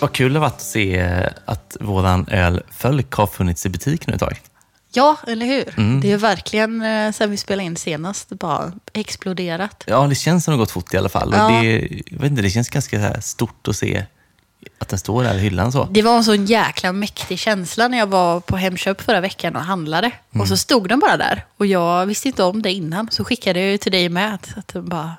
Vad kul det varit att se eh, att våran öl Fölk har funnits i butik nu ett tag. Ja, eller hur? Det är verkligen eh, sen vi spelade in senast bara exploderat. Ja, det känns som det har gått fort i alla fall. Ja. Det, jag vet inte, det känns ganska stort att se att den står där i hyllan så. Det var en sån jäkla mäktig känsla när jag var på Hemköp förra veckan och handlade. Och så stod den bara där. Och jag visste inte om det innan. Så skickade jag till dig med att den bara...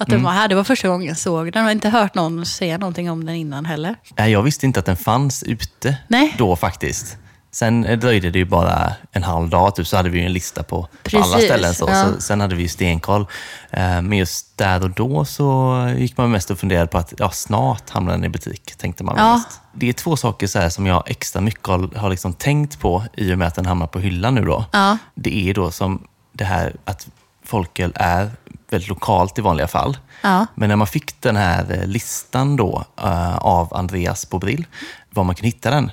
Att den var här. Det var första gången jag såg den. Jag har inte hört någon säga någonting om den innan heller. Nej, jag visste inte att den fanns ute Nej. då faktiskt. Sen eh, dröjde det ju bara en halv dag, typ, så hade vi ju en lista på, på alla Precis, ställen. Så, ja. så, sen hade vi ju stenkoll. Eh, Men just där och då så gick man mest och funderade på att ja, snart hamnar den i butik, tänkte man Ja. mest. Det är två saker så här som jag extra mycket har, har liksom tänkt på i och med att den hamnar på hyllan nu. Då. Ja. Det är då som det här att folköl är väldigt lokalt i vanliga fall. Ja. Men när man fick den här eh, listan då eh, av Andreas Bobril, var man kan hitta den,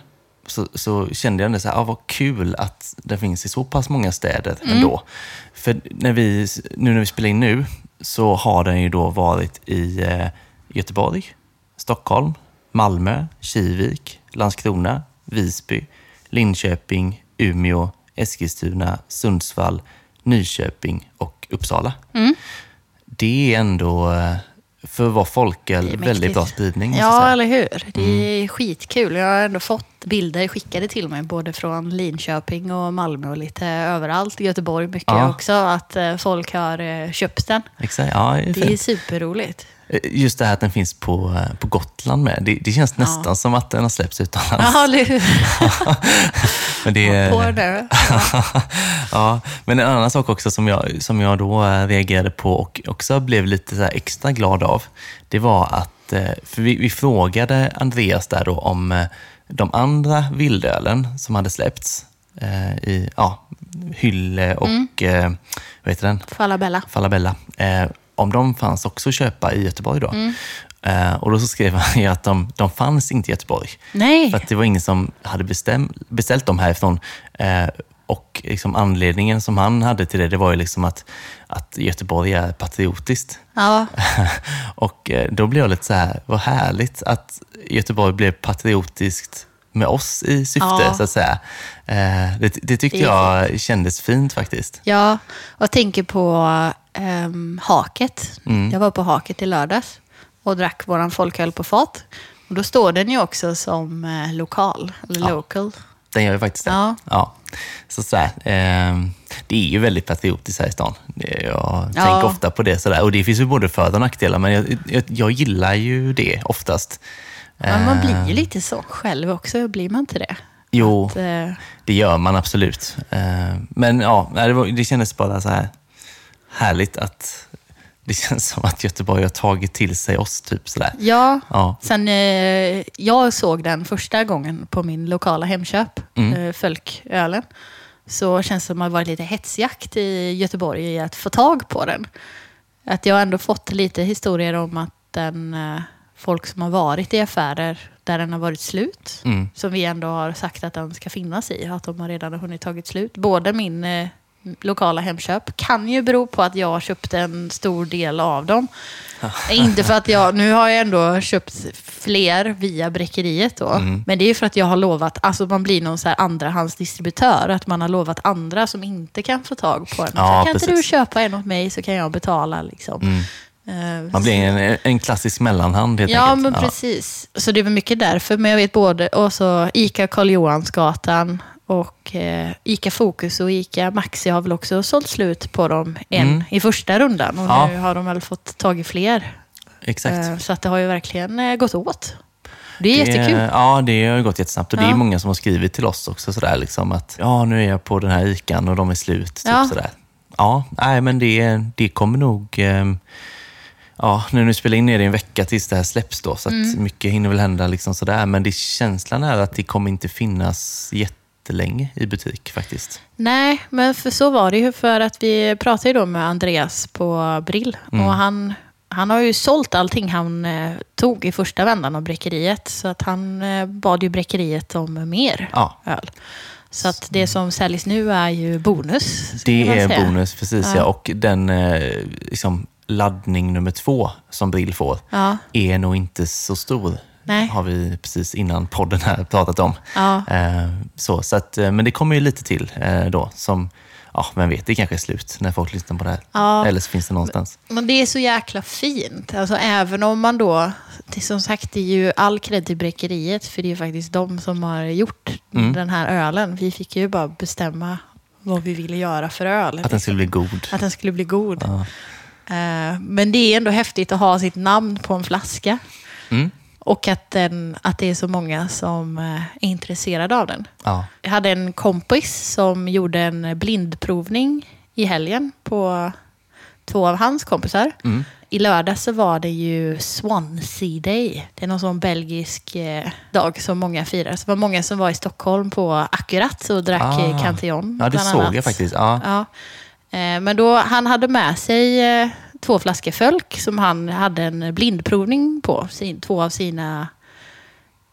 så, så kände jag ändå så här, ah, vad kul att den finns i så pass många städer ändå. För när vi, nu när vi spelar in nu så har den ju då varit i eh, Göteborg, Stockholm, Malmö, Kivik, Landskrona, Visby, Linköping, Umeå, Eskilstuna, Sundsvall, Nyköping och Uppsala. Det är ändå, eh, för att vara folköl, väldigt bra spridning. Ja, eller hur? Det är skitkul. Jag har ändå fått bilder skickade till mig, både från Linköping och Malmö och lite överallt. Göteborg mycket Ja. också, att eh, folk har eh, köpt den. Exakt, ja, det är Det är superroligt. Eh, Just det här att den finns på, eh, på Gotland med. Det, det känns nästan som att den har släppts utomlands. Ja, eller hur? Men det, På det. ja, men en annan sak också som jag, som jag då eh, reagerade på och också blev lite så extra glad av, det var att, för vi, vi frågade Andreas där då om de andra vildölen som hade släppts i ja, Hylle och eh, vad heter den? Falabella. Falabella, om de fanns också att köpa i Göteborg då. Mm. Eh, och då så skrev han ju att de, de fanns inte i Göteborg. Nej. För att det var ingen som hade bestäm, beställt dem härifrån. Eh, och liksom anledningen som han hade till det, det var ju liksom att, att Göteborg är patriotiskt. Ja, och eh, då blev jag lite så här, vad härligt att Göteborg blev patriotiskt med oss i syfte, Ja. så att säga. Det, det tyckte Det jag kändes fint faktiskt. ja. Och jag tänker på ehm, Haket. Mm. Jag var på Haket i lördags och drack våran folköl på fat. Och då står den ju också som eh, lokal, eller Ja. local. Den gör ju faktiskt det. Ja. Ja. Så så här, eh, det är ju väldigt patriotiskt här i stan. Jag Ja. tänker ofta på det. Sådär. Och det finns ju både för och nackdelar, men jag, jag, jag gillar ju det oftast. Men man blir ju lite så själv också, blir man inte det? Jo, Att, eh, det gör man absolut. Eh, men ja, det, var, det kändes bara så här härligt att det känns som att Göteborg har tagit till sig oss. typ sådär. Ja, Ja. sen eh, jag såg den första gången på min lokala Hemköp, Mm. eh, Fölkölen, så känns det som att det varit lite hetsjakt i Göteborg i att få tag på den. Att jag har ändå fått lite historier om att den, eh, folk som har varit i affärer där den har varit slut, Mm. som vi ändå har sagt att den ska finnas i, att de har redan hunnit tagit slut. Både min eh, lokala Hemköp kan ju bero på att jag köpte en stor del av dem. Inte för att jag, nu har jag ändå köpt fler via Bräckeriet då. Mm. Men det är för att jag har lovat, alltså man blir någon så här andrahandsdistributör. Att man har lovat andra som inte kan få tag på en. Ja, kan inte du precis. köpa en åt mig så kan jag betala liksom. Mm. Eh, Man blir en, en klassisk mellanhand helt Ja, enkelt. men precis. Så det är väl mycket därför. Men jag vet både och så Ica Karl Johansgatan och eh, Ica Fokus och Ica Maxi har väl också sålt slut på dem en Mm. i första rundan. Och Ja. nu har de väl fått tag i fler. Exakt. Eh, så att det har ju verkligen eh, gått åt. Det är Det- jättekul. Ja, det har gått jättesnabbt. Och det är Ja. många som har skrivit till oss också sådär liksom att ja, nu är jag på den här ICAn och de är slut. Typ Ja. sådär. Ja, nej men det, det kommer nog... ehm, Ja, nu när vi spelar in är det en vecka tills det här släpps då, så Mm. mycket hinner väl hända liksom sådär. Men det, känslan är att det kommer inte finnas jättelänge i butik faktiskt. Nej, men för så var det ju. För att vi pratade ju då med Andreas på Brill. Mm. Och han, han har ju sålt allting han eh, tog i första vändan av bräckeriet. Så att han eh, bad ju bräckeriet om mer Ja. öl. Så att det som säljs nu är ju bonus. Det är säga. bonus, precis ja. Ja. Och den eh, liksom, laddning nummer två som Brill får Ja. är nog inte så stor. Nej. har vi precis innan podden här pratat om. Ja. Eh, så, så att, eh, men det kommer ju lite till eh, då som, ja, vem vet, det kanske är slut när folk lyssnar på det här. Ja. Eller så finns det någonstans. Men det är så jäkla fint. Alltså, även om man då, det som sagt, det är ju all cred till Bräckeriet, för det är ju faktiskt de som har gjort Mm. den här ölen. Vi fick ju bara bestämma vad vi ville göra för öl. Att den skulle bli god. Att den skulle bli god. Ja. Men det är ändå häftigt att ha sitt namn på en flaska. Mm. Och att, den, att det är så många som eh, är intresserade av den. Ja. Jag hade en kompis som gjorde en blindprovning i helgen på två av hans kompisar. Mm. I lördag så var det ju Swansea Day. Det är någon sån belgisk eh, dag som många firar. Så det var många som var i Stockholm på Akkurat och drack Ah. ah. Cantillon. ja, det såg annat. jag faktiskt. Ja. Ja. Eh, Men då, han hade med sig två flaskor Fölk som han hade en blindprovning på. Sin, två av sina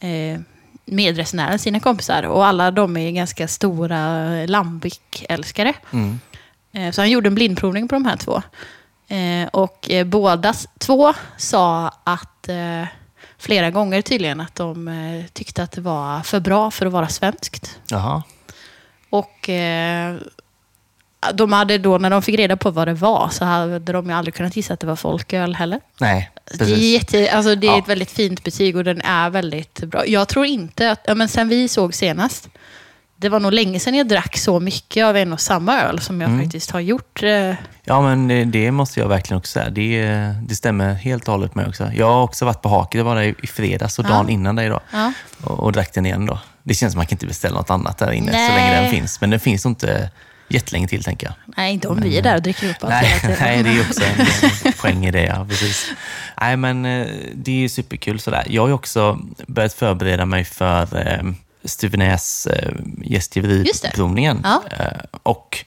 eh, medresenärer, sina kompisar. Och alla de är ganska stora Lambic-älskare. Mm. Eh, Så han gjorde en blindprovning på de här två. Eh, Och eh, båda två sa att eh, flera gånger tydligen att de eh, tyckte att det var för bra för att vara svenskt. Jaha. Och eh, de hade då, när de fick reda på vad det var, så hade de ju aldrig kunnat gissa att det var folköl heller. Nej, Det är, precis. jätte, alltså det är Ja. ett väldigt fint betyg och den är väldigt bra. Jag tror inte att, ja, men sen vi såg senast, det var nog länge sedan jag drack så mycket av en och samma öl som jag Mm. faktiskt har gjort. Eh, Ja, men det, det måste jag verkligen också säga. Det, det stämmer helt och hållet med också. Jag har också varit på Haket, det var där i fredags och Ja. dagen innan dig då. ja. Och, och drack den igen då. Det känns som att man kan inte beställa något annat där inne så Nej. länge den finns. Men den finns inte jättelänge till tänker jag. Nej, inte om vi är där och dricker upp allt Nej, hela tiden. nej, det är också en, poäng i det. Ja, precis. Nej, men eh, det är ju superkul sådär. Jag har ju också börjat förbereda mig för eh, Stuvenäs eh, gästgiveriprovningen. Ja. Eh, och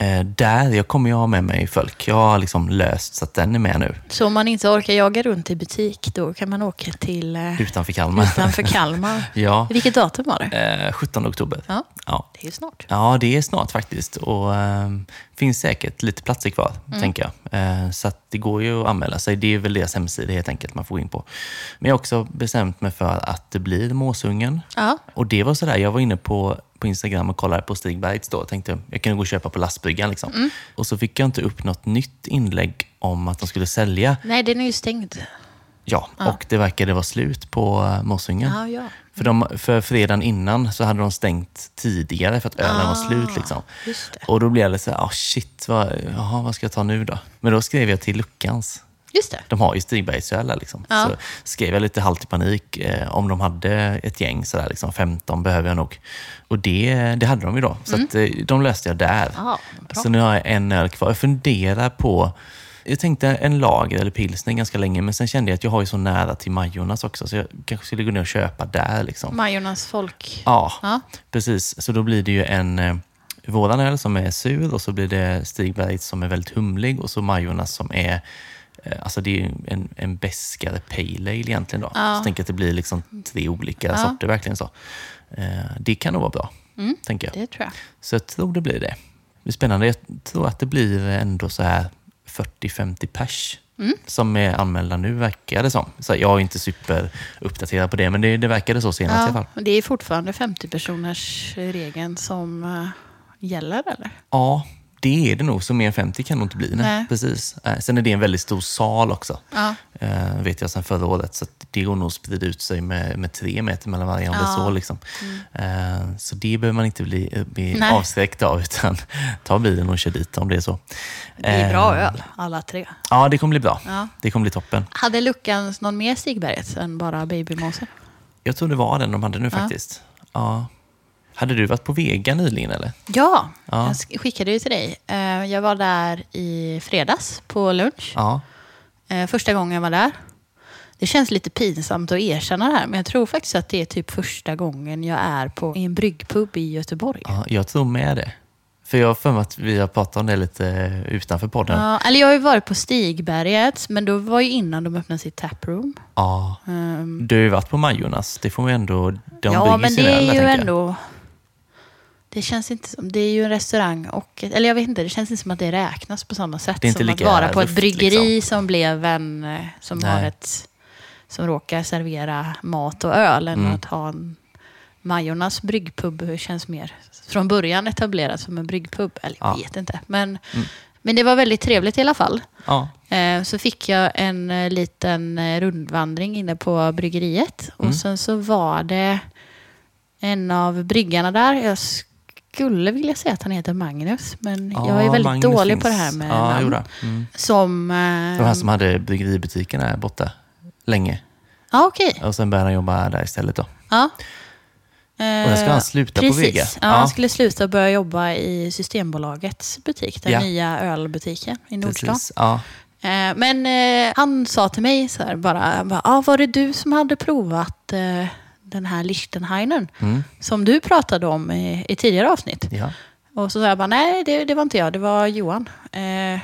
eh, där, jag kommer ju ha med mig folk. Jag har liksom löst så att den är med nu, Så om man inte orkar jaga runt i butik, då kan man åka till eh, utanför Kalmar. utanför Kalmar. ja, Vilket datum var det? eh, 17 oktober. Ja, Ja. det är snart. Ja, det är snart faktiskt. Och eh, finns säkert lite platser kvar, Mm. tänker jag. Eh, så det går ju att anmäla sig. Det är väl deras hemsida helt enkelt man får gå in på. Men jag har också bestämt mig för att det blir Måsungen. Ja. Och det var sådär, jag var inne på, på Instagram och kollade på Stig Bergs då. Tänkte jag kunde gå och köpa på lastbryggan. Liksom. Mm. Och så fick jag inte upp något nytt inlägg om att de skulle sälja. Nej, den är ju stängd. Ja, och det verkade vara slut på uh, Måsungen. Ja, ja. För, de, för fredagen innan så hade de stängt tidigare för att ölen var slut. Liksom. Ah. Och då blev det så här, oh shit, vad, jaha, vad ska jag ta nu då? Men då skrev jag till Luckans. Just det. De har ju Stigbergsöl liksom. Ja. Så skrev jag lite halt i panik eh, om de hade ett gäng, sådär, liksom 15 behöver jag nog. Och det, det hade de ju då. Så att, eh, de löste jag där. Mm. Bra. så nu har jag en öl kvar. Jag funderar på, jag tänkte en lager eller pilsner ganska länge, men sen kände jag att jag har ju så nära till Majornas också, så jag kanske skulle gå ner och köpa där. Liksom. Majornas folk. Ja, Ja. precis. Så då blir det ju en eh, våran öl som är sur och så blir det Stigbergs som är väldigt humlig och så Majornas som är Alltså det är en, en beskare pale ale egentligen då. Ja. Så tänker jag att det blir liksom tre olika Ja. sorter verkligen så. Eh, det kan nog vara bra, tänker jag. Det tror jag. Så jag tror det blir det. Det blir spännande. Jag tror att det blir ändå så här 40-50 pers Mm. som är anmälda nu, verkar det som. Så jag är inte superuppdaterad på det, men det, det verkade så senast i alla Ja, fall. det är fortfarande 50-personers regeln som eh, gäller, eller? Ja, det är det nog. Så mer än 50 kan det nog inte bli. Nej. Nej. Precis. Eh, Sen är det en väldigt stor sal också. Ja. Eh, vet jag sedan förra året. Så det går nog att sprida ut sig med, med tre meter mellan varje om det Ja. Mm. så. Liksom. Eh, så det behöver man inte bli, bli Nej. avskräckt av, utan ta bilen och kör dit om det är så. Det är bra Eh, öl, alla tre. Ja, det kommer bli bra. Ja. Det kommer bli toppen. Hade Luckans någon mer Stigberget än bara Babymåse? Jag tror det var den de hade nu faktiskt. Ja. Hade du varit på Vega nyligen eller? Ja, Ja. jag sk- skickade ju till dig. Eh, Jag var där i fredags på lunch. Ja. Eh, Första gången jag var där. Det känns lite pinsamt att erkänna det här, men jag tror faktiskt att det är typ första gången jag är på en bryggpub i Göteborg. ja, jag tror med det. För jag har för mig att vi har pratat om det lite utanför podden. Ja, eller jag har ju varit på Stigberget, men då var ju innan de öppnade sitt taproom. Ja. Um, Du har ju varit på Majornas. Det får man ändå... De ja, men det är ju ändå... Det känns inte som... Det är ju en restaurang och... Eller jag vet inte, det känns inte som att det räknas på samma sätt Det är inte som lika att vara på ett bryggeri liksom. som blev en... eh, Som Nej. har ett som råkar servera mat och öl än Mm. att ha en Majornas bryggpub känns mer från början etablerad som en bryggpub. Eller jag Ja. vet inte. Men, Mm. men det var väldigt trevligt i alla fall. Ja. Eh, Så fick jag en eh, liten rundvandring inne på bryggeriet. Mm. Och sen så var det en av bryggarna där. Jag skulle vilja säga att han heter Magnus. Men jag är Ja, väldigt Magnus dålig finns. på det här med ja, namn. Mm. Som... eh, De här som hade bryggeributiken här borta länge. Ja, okej. Och sen började han jobba där istället då. Ja. Och sen ska han sluta Precis. på Vega. Ja, han skulle sluta och börja jobba i Systembolagets butik. Den Ja. nya ölbutiken i Nordstan. Precis. Ja. Eh, Men eh, han sa till mig så här bara, bara ah, var det du som hade provat eh, den här Lichtenheinen Mm. som du pratade om i, i tidigare avsnitt? ja. Och så sa jag bara, nej det, det var inte jag, det var Johan. Eh,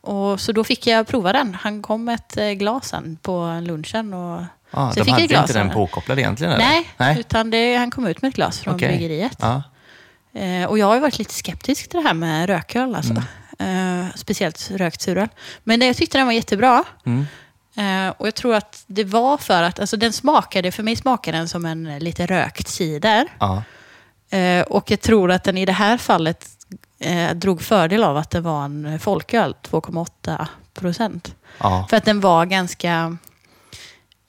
och så då fick jag prova den. Han kom med ett eh, glas sen på lunchen. Och, Ja, Så de fick hade inte den påkopplad egentligen? eller? nej, Nej. utan det, han kom ut med ett glas från Okej. bryggeriet. Ja. Eh, och jag har varit lite skeptisk till det här med rököl. Alltså. Mm. Eh, speciellt rökt suröl. Men jag tyckte den var jättebra. Mm. Eh, och jag tror att det var för att, alltså den smakade, för mig smakade den som en lite rökt cider. Ja. Eh, och jag tror att den i det här fallet eh, drog fördel av att det var en folköl, 2,8 procent. För att den var ganska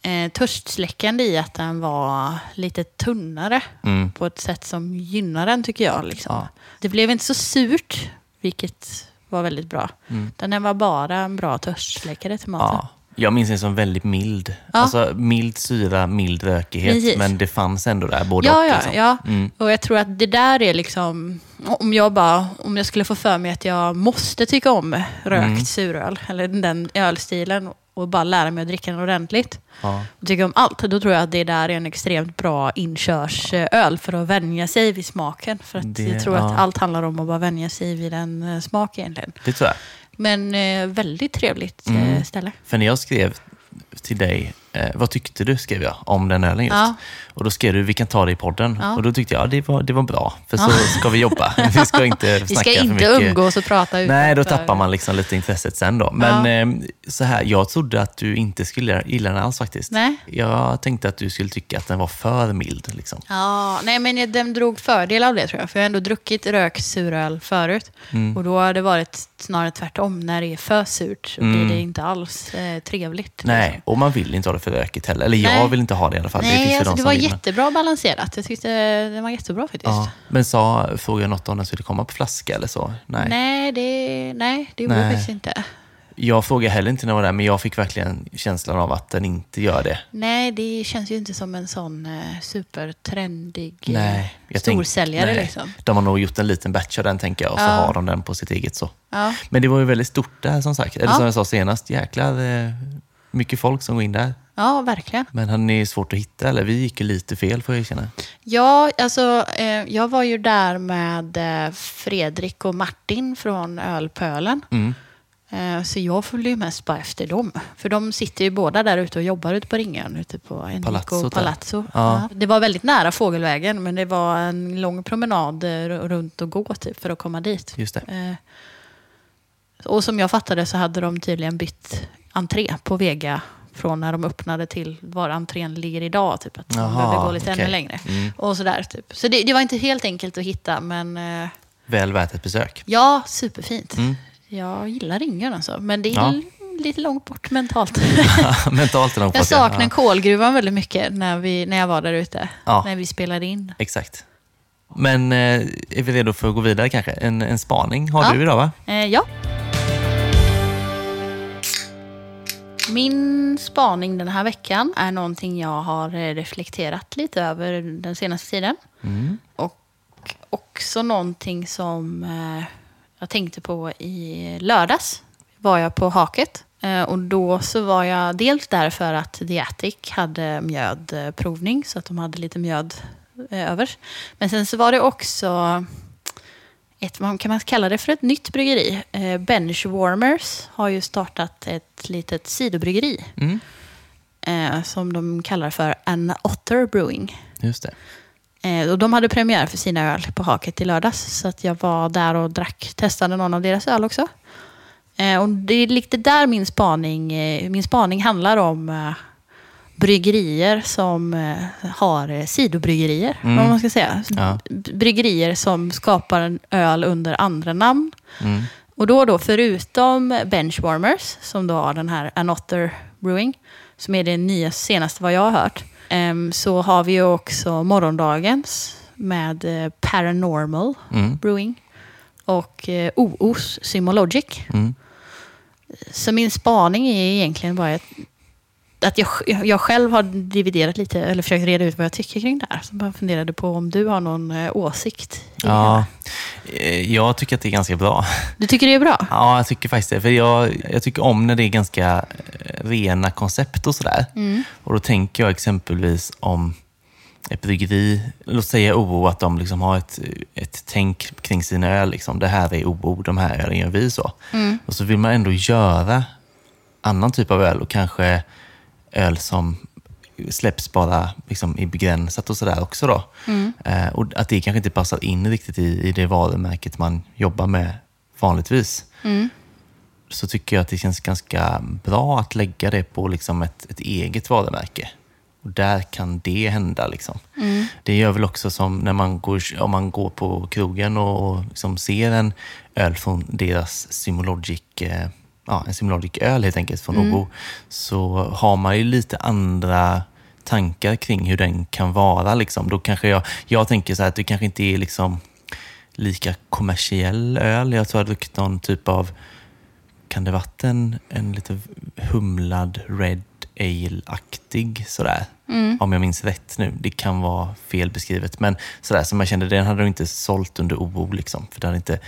eh, törstsläckande i att den var lite tunnare Mm. på ett sätt som gynnar den tycker jag. Liksom. Det blev inte så surt, vilket var väldigt bra. Mm. Den var bara en bra törstsläckare till maten. Ja. Jag minns den som väldigt mild. Ja. Alltså mild syra, mild rökighet. Precis. Men det fanns ändå där, både Ja, och. ja, liksom. ja. Mm. Och jag tror att det där är liksom, om jag bara, om jag skulle få för mig att jag måste tycka om rökt Mm. suröl, eller den ölstilen, och bara lära mig att dricka den ordentligt, Ja. och tycka om allt, då tror jag att det där är en extremt bra inkörsöl för att vänja sig vid smaken. För att Det- jag tror att ja. allt handlar om att bara vänja sig vid en eh, smak egentligen. Det tror jag. Men eh, väldigt trevligt eh, Mm. ställe. För när jag skrev till dig, eh, vad tyckte du, skrev jag, om den ölen just. Ja. Och då skrev du, vi kan ta det i podden. Ja. Och då tyckte jag, ja, det var, det var bra. För så ska vi jobba. vi ska inte Vi snacka ska för inte mycket. umgås och prata Nej, då utanför. tappar man liksom lite intresset sen då. Men eh, så här, jag trodde att du inte skulle gilla den alls faktiskt. Nej. Jag tänkte att du skulle tycka att den var för mild. Liksom. Ja, nej men den drog fördel av det tror jag. För jag har ändå druckit rökt suröl förut. Mm. Och då har det varit snarare tvärtom. När det är för surt så Mm. blir det inte alls eh, trevligt. Nej, liksom. och man vill inte ha det för rökigt heller. Eller jag Nej. vill inte ha det i alla fall. det finns Nej, alltså, de det som var vill, men- jättebra balanserat. Jag tyckte den var jättebra faktiskt. Ja. Men sa, frågade jag något om den skulle komma på flaska eller så? Nej. Nej, det, nej, det gjorde jag faktiskt inte. Jag frågade heller inte när jag var där, men jag fick verkligen känslan av att den inte gör det. Nej, det känns ju inte som en sån eh, supertrendig eh, Nej, jag tänk- storsäljare. nej. Liksom. De har nog gjort en liten batch av den tänker jag och så Ja. har de den på sitt eget så. Ja. Men det var ju väldigt stort där som sagt. Eller Ja. som jag sa senast, jäklar eh, mycket folk som går in där. Ja, verkligen. Men hade ni svårt att hitta eller? Vi gick ju lite fel får jag erkänna. Ja, alltså eh, jag var ju där med eh, Fredrik och Martin från Ölpölen. Mm. Eh, så jag följde ju mest bara efter dem. För de sitter ju båda där ute och jobbar ute på Ringön, ute på Enrico Palazzot där. Palazzo. Ja. Ja. Det var väldigt nära Fågelvägen, men det var en lång promenad eh, runt och gå typ, för att komma dit. Just. Eh, och som jag fattade så hade de tydligen bytt entré på Vega från när de öppnade till var entrén ligger idag. Typ, att de behövde gå lite okej. ännu längre. Mm. Och sådär, typ. Så det, det var inte helt enkelt att hitta, men eh, Väl värt ett besök. ja, superfint. Mm. Jag gillar Ringön alltså, men det är Ja. lite långt bort mentalt. Mentalt är de jag fått, ja. saknar kolgruvan väldigt mycket när, vi, när jag var där ute. Ja. När vi spelade in. Exakt. Men eh, är vi redo för att gå vidare kanske? En, en spaning har Ja. du idag va? Eh, ja. Min spaning den här veckan är någonting jag har eh, reflekterat lite över den senaste tiden. Mm. Och också någonting som eh, jag tänkte på i lördags. Var jag på Haket. Eh, och då så var jag dels där för att The Attic hade mjödprovning. Så att de hade lite mjöd över. Men sen så var det också ett, vad kan man kalla det för ett nytt bryggeri? Eh, Benchwarmers har ju startat ett litet sidobryggeri. Mm. Eh, som de kallar för An Otter Brewing. Just det. Eh, och de hade premiär för sina öl på Haket i lördags. Så att jag var där och drack, testade någon av deras öl också. Eh, och det är lite där min spaning, eh, min spaning handlar om eh, bryggerier som eh, har eh, sidobryggerier, vad man ska säga. Ja. Bryggerier som skapar en öl under andra namn. Mm. Och då och då, förutom Benchwarmers, som då har den här Anotter Brewing, som är det nya senaste vad jag har hört, så har vi ju också morgondagens med eh, Paranormal Mm. Brewing och OOs Symologic. Mm. Så min spaning är egentligen bara att, att jag, jag själv har dividerat lite, eller försökt reda ut vad jag tycker kring det här. Så bara funderade på om du har någon eh, åsikt. Ja, eh, jag tycker att det är ganska bra. Du tycker det är bra? Ja, jag tycker faktiskt det. För jag, jag tycker om när det är ganska eh, rena koncept och sådär. Och då tänker jag exempelvis om ett bryggeri, låt säga OO, att de liksom har ett, ett tänk kring sina öl. Liksom. Det här är OO, de här ölen gör vi så. Och så vill man ändå göra annan typ av öl och kanske öl som släpps bara liksom i begränsat och sådär också. Då. Eh, och att det kanske inte passar in riktigt i, i det varumärket man jobbar med vanligtvis. Så tycker jag att det känns ganska bra att lägga det på liksom ett, ett eget varumärke. Och där kan det hända. Liksom. Det gör väl också som när man går, om man går på krogen och, och liksom ser en öl från deras Symologic, eh, ja, en Symologic öl helt enkelt från OO, så har man ju lite andra tankar kring hur den kan vara. Liksom. Då kanske jag, jag tänker så här att det kanske inte är liksom lika kommersiell öl. Jag tror jag druckit någon typ av kan det varit en, en lite humlad Red Ale-aktig sådär? Om jag minns rätt nu. Det kan vara fel beskrivet. Men sådär som jag kände, den hade de inte sålt under OO liksom. För det hade inte,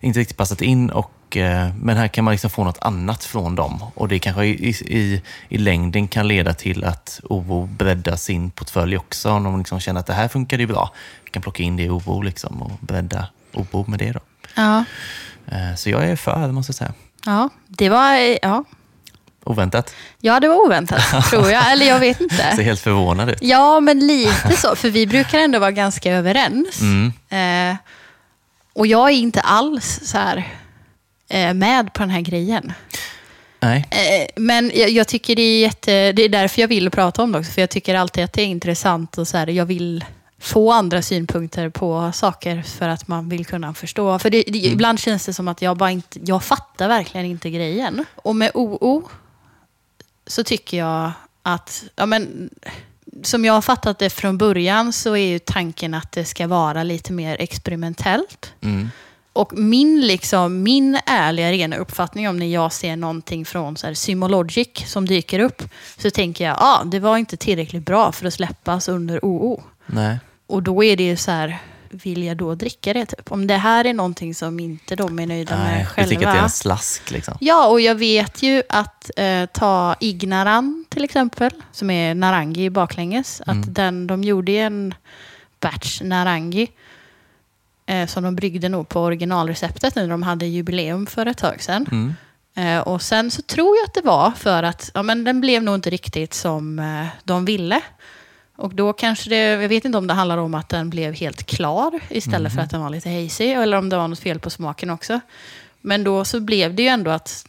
inte riktigt passat in. Och, eh, men här kan man liksom få något annat från dem. Och det kanske i, i, i längden kan leda till att OO breddar sin portfölj också. Om de liksom känner att det här funkar ju bra. Vi kan plocka in det i OO liksom och bredda OO med det då. Ja. Eh, Så jag är för, måste jag säga. Ja, det var... Ja, Oväntat. ja det var oväntat, tror jag. Eller jag vet Ser inte. helt förvånad ut. Ja, men lite så. För vi brukar ändå vara ganska överens. Mm. Eh, och jag är inte alls så här med på den här grejen. Nej. Eh, Men jag, jag tycker det är jätte... Det är därför jag vill prata om det också. För jag tycker alltid att det är intressant och så här, jag vill få andra synpunkter på saker för att man vill kunna förstå. För det, det, ibland känns det som att jag bara inte... Jag fattar verkligen inte grejen. Och med OO så tycker jag att... Ja, men, som jag har fattat det från början så är ju tanken att det ska vara lite mer experimentellt. Mm. Och min, liksom, min ärliga, rena uppfattning om när jag ser någonting från så här, Symologic som dyker upp, så tänker jag, ja, ah, det var inte tillräckligt bra för att släppas under OO. Nej. Och då är det ju så här, vill jag då dricka det? Typ? Om det här är någonting som inte de är nöjda Nej. med Jag själva. tycker att det är en slask. Liksom. Ja, och jag vet ju att eh, ta Ignaran till exempel, som är Narangi baklänges, att den, de gjorde en batch Narangi eh, som de bryggde nog på originalreceptet nu när de hade jubileum för ett tag sedan. Mm. Eh, och sen så tror jag att det var för att ja, men den blev nog inte riktigt som eh, de ville. Och då kanske det, jag vet inte om det handlar om att den blev helt klar istället för att den var lite hazy, eller om det var något fel på smaken också. Men då så blev det ju ändå att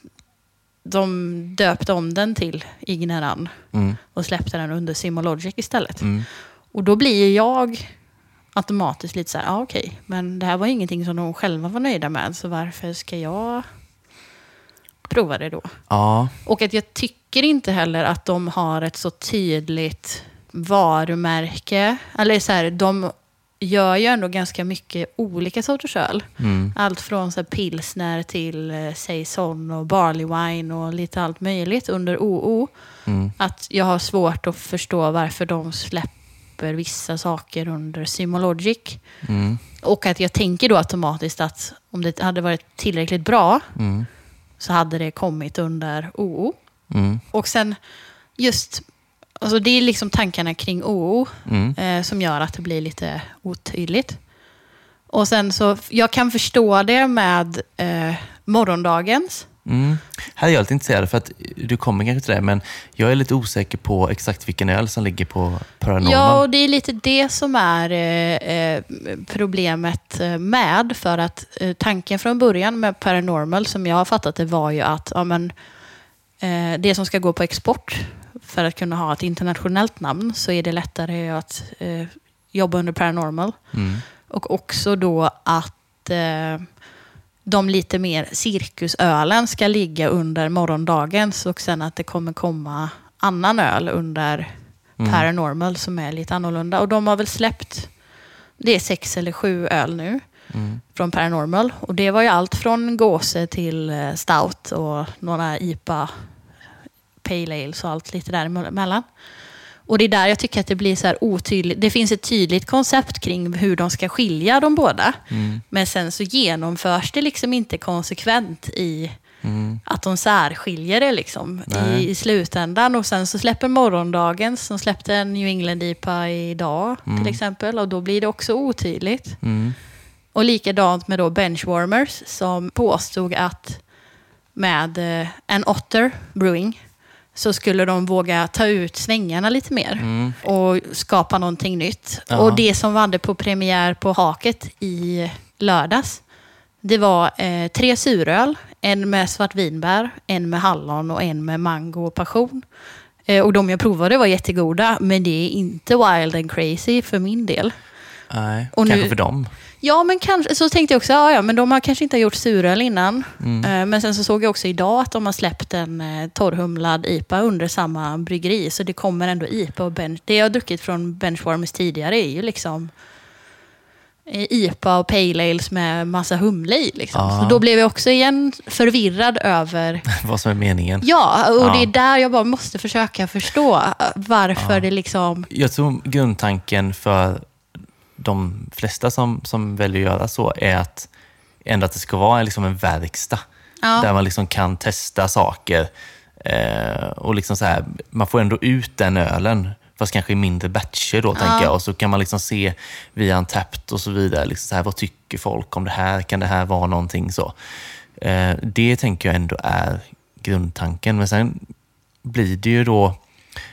de döpte om den till Igneran Mm. och släppte den under Simologic istället. Mm. Och då blir jag automatiskt lite så här, ja okej, men det här var ingenting som de själva var nöjda med, så varför ska jag prova det då? Ja. Och att jag tycker inte heller att de har ett så tydligt varumärke. Eller så här, de gör ju ändå ganska mycket olika sorters öl. Mm. Allt från så pilsner till eh, saison och barley wine och lite allt möjligt under OO. Mm. Att jag har svårt att förstå varför de släpper vissa saker under Simologic. Mm. Och att jag tänker då automatiskt att om det hade varit tillräckligt bra Mm. så hade det kommit under OO. Mm. Och sen just, alltså det är liksom tankarna kring OO Mm. eh, som gör att det blir lite otydligt. Och sen så, jag kan förstå det med eh, morgondagens. Mm. Här är jag lite intresserad, för att du kommer kanske till det, men jag är lite osäker på exakt vilken öl som ligger på Paranormal. Ja, och det är lite det som är eh, eh, problemet eh, med. För att eh, tanken från början med Paranormal, som jag har fattat det, var ju att ja, men, eh, det som ska gå på export för att kunna ha ett internationellt namn så är det lättare att eh, jobba under Paranormal. Mm. Och också då att de lite mer cirkusölen ska ligga under morgondagens och sen att det kommer komma annan öl under Mm. Paranormal som är lite annorlunda. Och de har väl släppt, det är sex eller sju öl nu Mm. från Paranormal. Och det var ju allt från gåse till eh, stout och några IPA, Pale Ales och allt lite däremellan. Och det är där jag tycker att det blir så här otydligt. Det finns ett tydligt koncept kring hur de ska skilja de båda. Mm. Men sen så genomförs det liksom inte konsekvent i Mm. att de särskiljer det liksom i, i slutändan. Och sen så släpper morgondagens, som släppte en New England IPA idag Mm. till exempel. Och då blir det också otydligt. Mm. Och likadant med då Benchwarmers som påstod att med eh, en Otter Brewing så skulle de våga ta ut svängarna lite mer Mm. och skapa någonting nytt. Ja. Och det som hade på premiär på Haket i lördags, det var eh, tre suröl. En med svartvinbär, en med hallon och en med mango och passion. Eh, och de jag provade var jättegoda, men det är inte wild and crazy för min del. Nej, Och kanske nu- för dem. Ja, men kanske, så tänkte jag också, ja, ja, men de har kanske inte gjort suröl innan. Mm. Eh, Men sen så såg jag också idag att de har släppt en eh, torrhumlad IPA under samma bryggeri. Så det kommer ändå IPA och bench. Det jag har druckit från Benchwarmers tidigare är ju liksom eh, IPA och Pale Ales med massa humle i. Liksom. Så då blev jag också igen förvirrad över... Vad som är meningen. Ja, och Ja. det är där jag bara måste försöka förstå varför Ja. det liksom... Jag tror grundtanken för de flesta som, som väljer att göra så är att ändå att det ska vara liksom en verkstad. Ja. Där man liksom kan testa saker. Eh, och liksom så här, man får ändå ut den ölen, fast kanske i mindre batcher då, tänker jag. Och så kan man liksom se via en tapt och så vidare, liksom så här, vad tycker folk om det här? Kan det här vara någonting så? Eh, det tänker jag ändå är grundtanken. Men sen blir det ju då,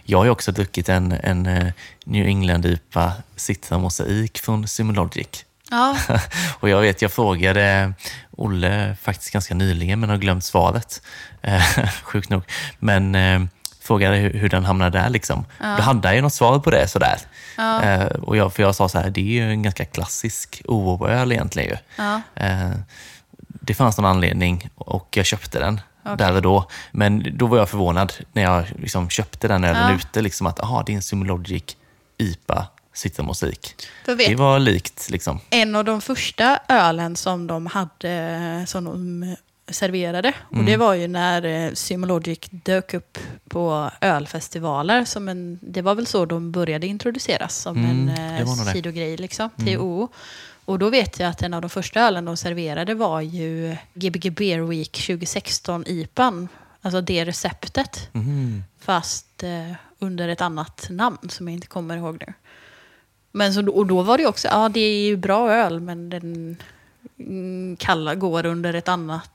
jag har ju också druckit en, en eh, New England IPA Citra Mosaik från Simologic. Ja, Och jag vet, jag frågade Olle faktiskt ganska nyligen, men har glömt svaret. Eh, Sjukt nog. Men eh, frågade hur, hur den hamnade där. Liksom. Då hade ju något svar på det. Sådär. Ja. Eh, och jag, för jag sa så här, det är ju en ganska klassisk OO-öl egentligen. Ju. ja. Eh, det fanns någon anledning och jag köpte den Okej. där och då. Men då var jag förvånad när jag liksom köpte den ölen Ja. ute. Liksom att aha, det är en Simologic IPA vet, Det var likt. Liksom. en av de första ölen som de hade, som de serverade. Och Mm. det var ju när eh, Simologic dök upp på ölfestivaler. Som en, det var väl så de började introduceras som Mm, en eh, sidogrej liksom, till OO. Och då vet jag att en av de första ölen de serverade var ju Gbg Beer Week 2016 IPAn. Alltså det receptet. Mhm. Fast eh, under ett annat namn som jag inte kommer ihåg nu. Men så, och då var det också, ja det är ju bra öl men den mm, kalla, går under ett annat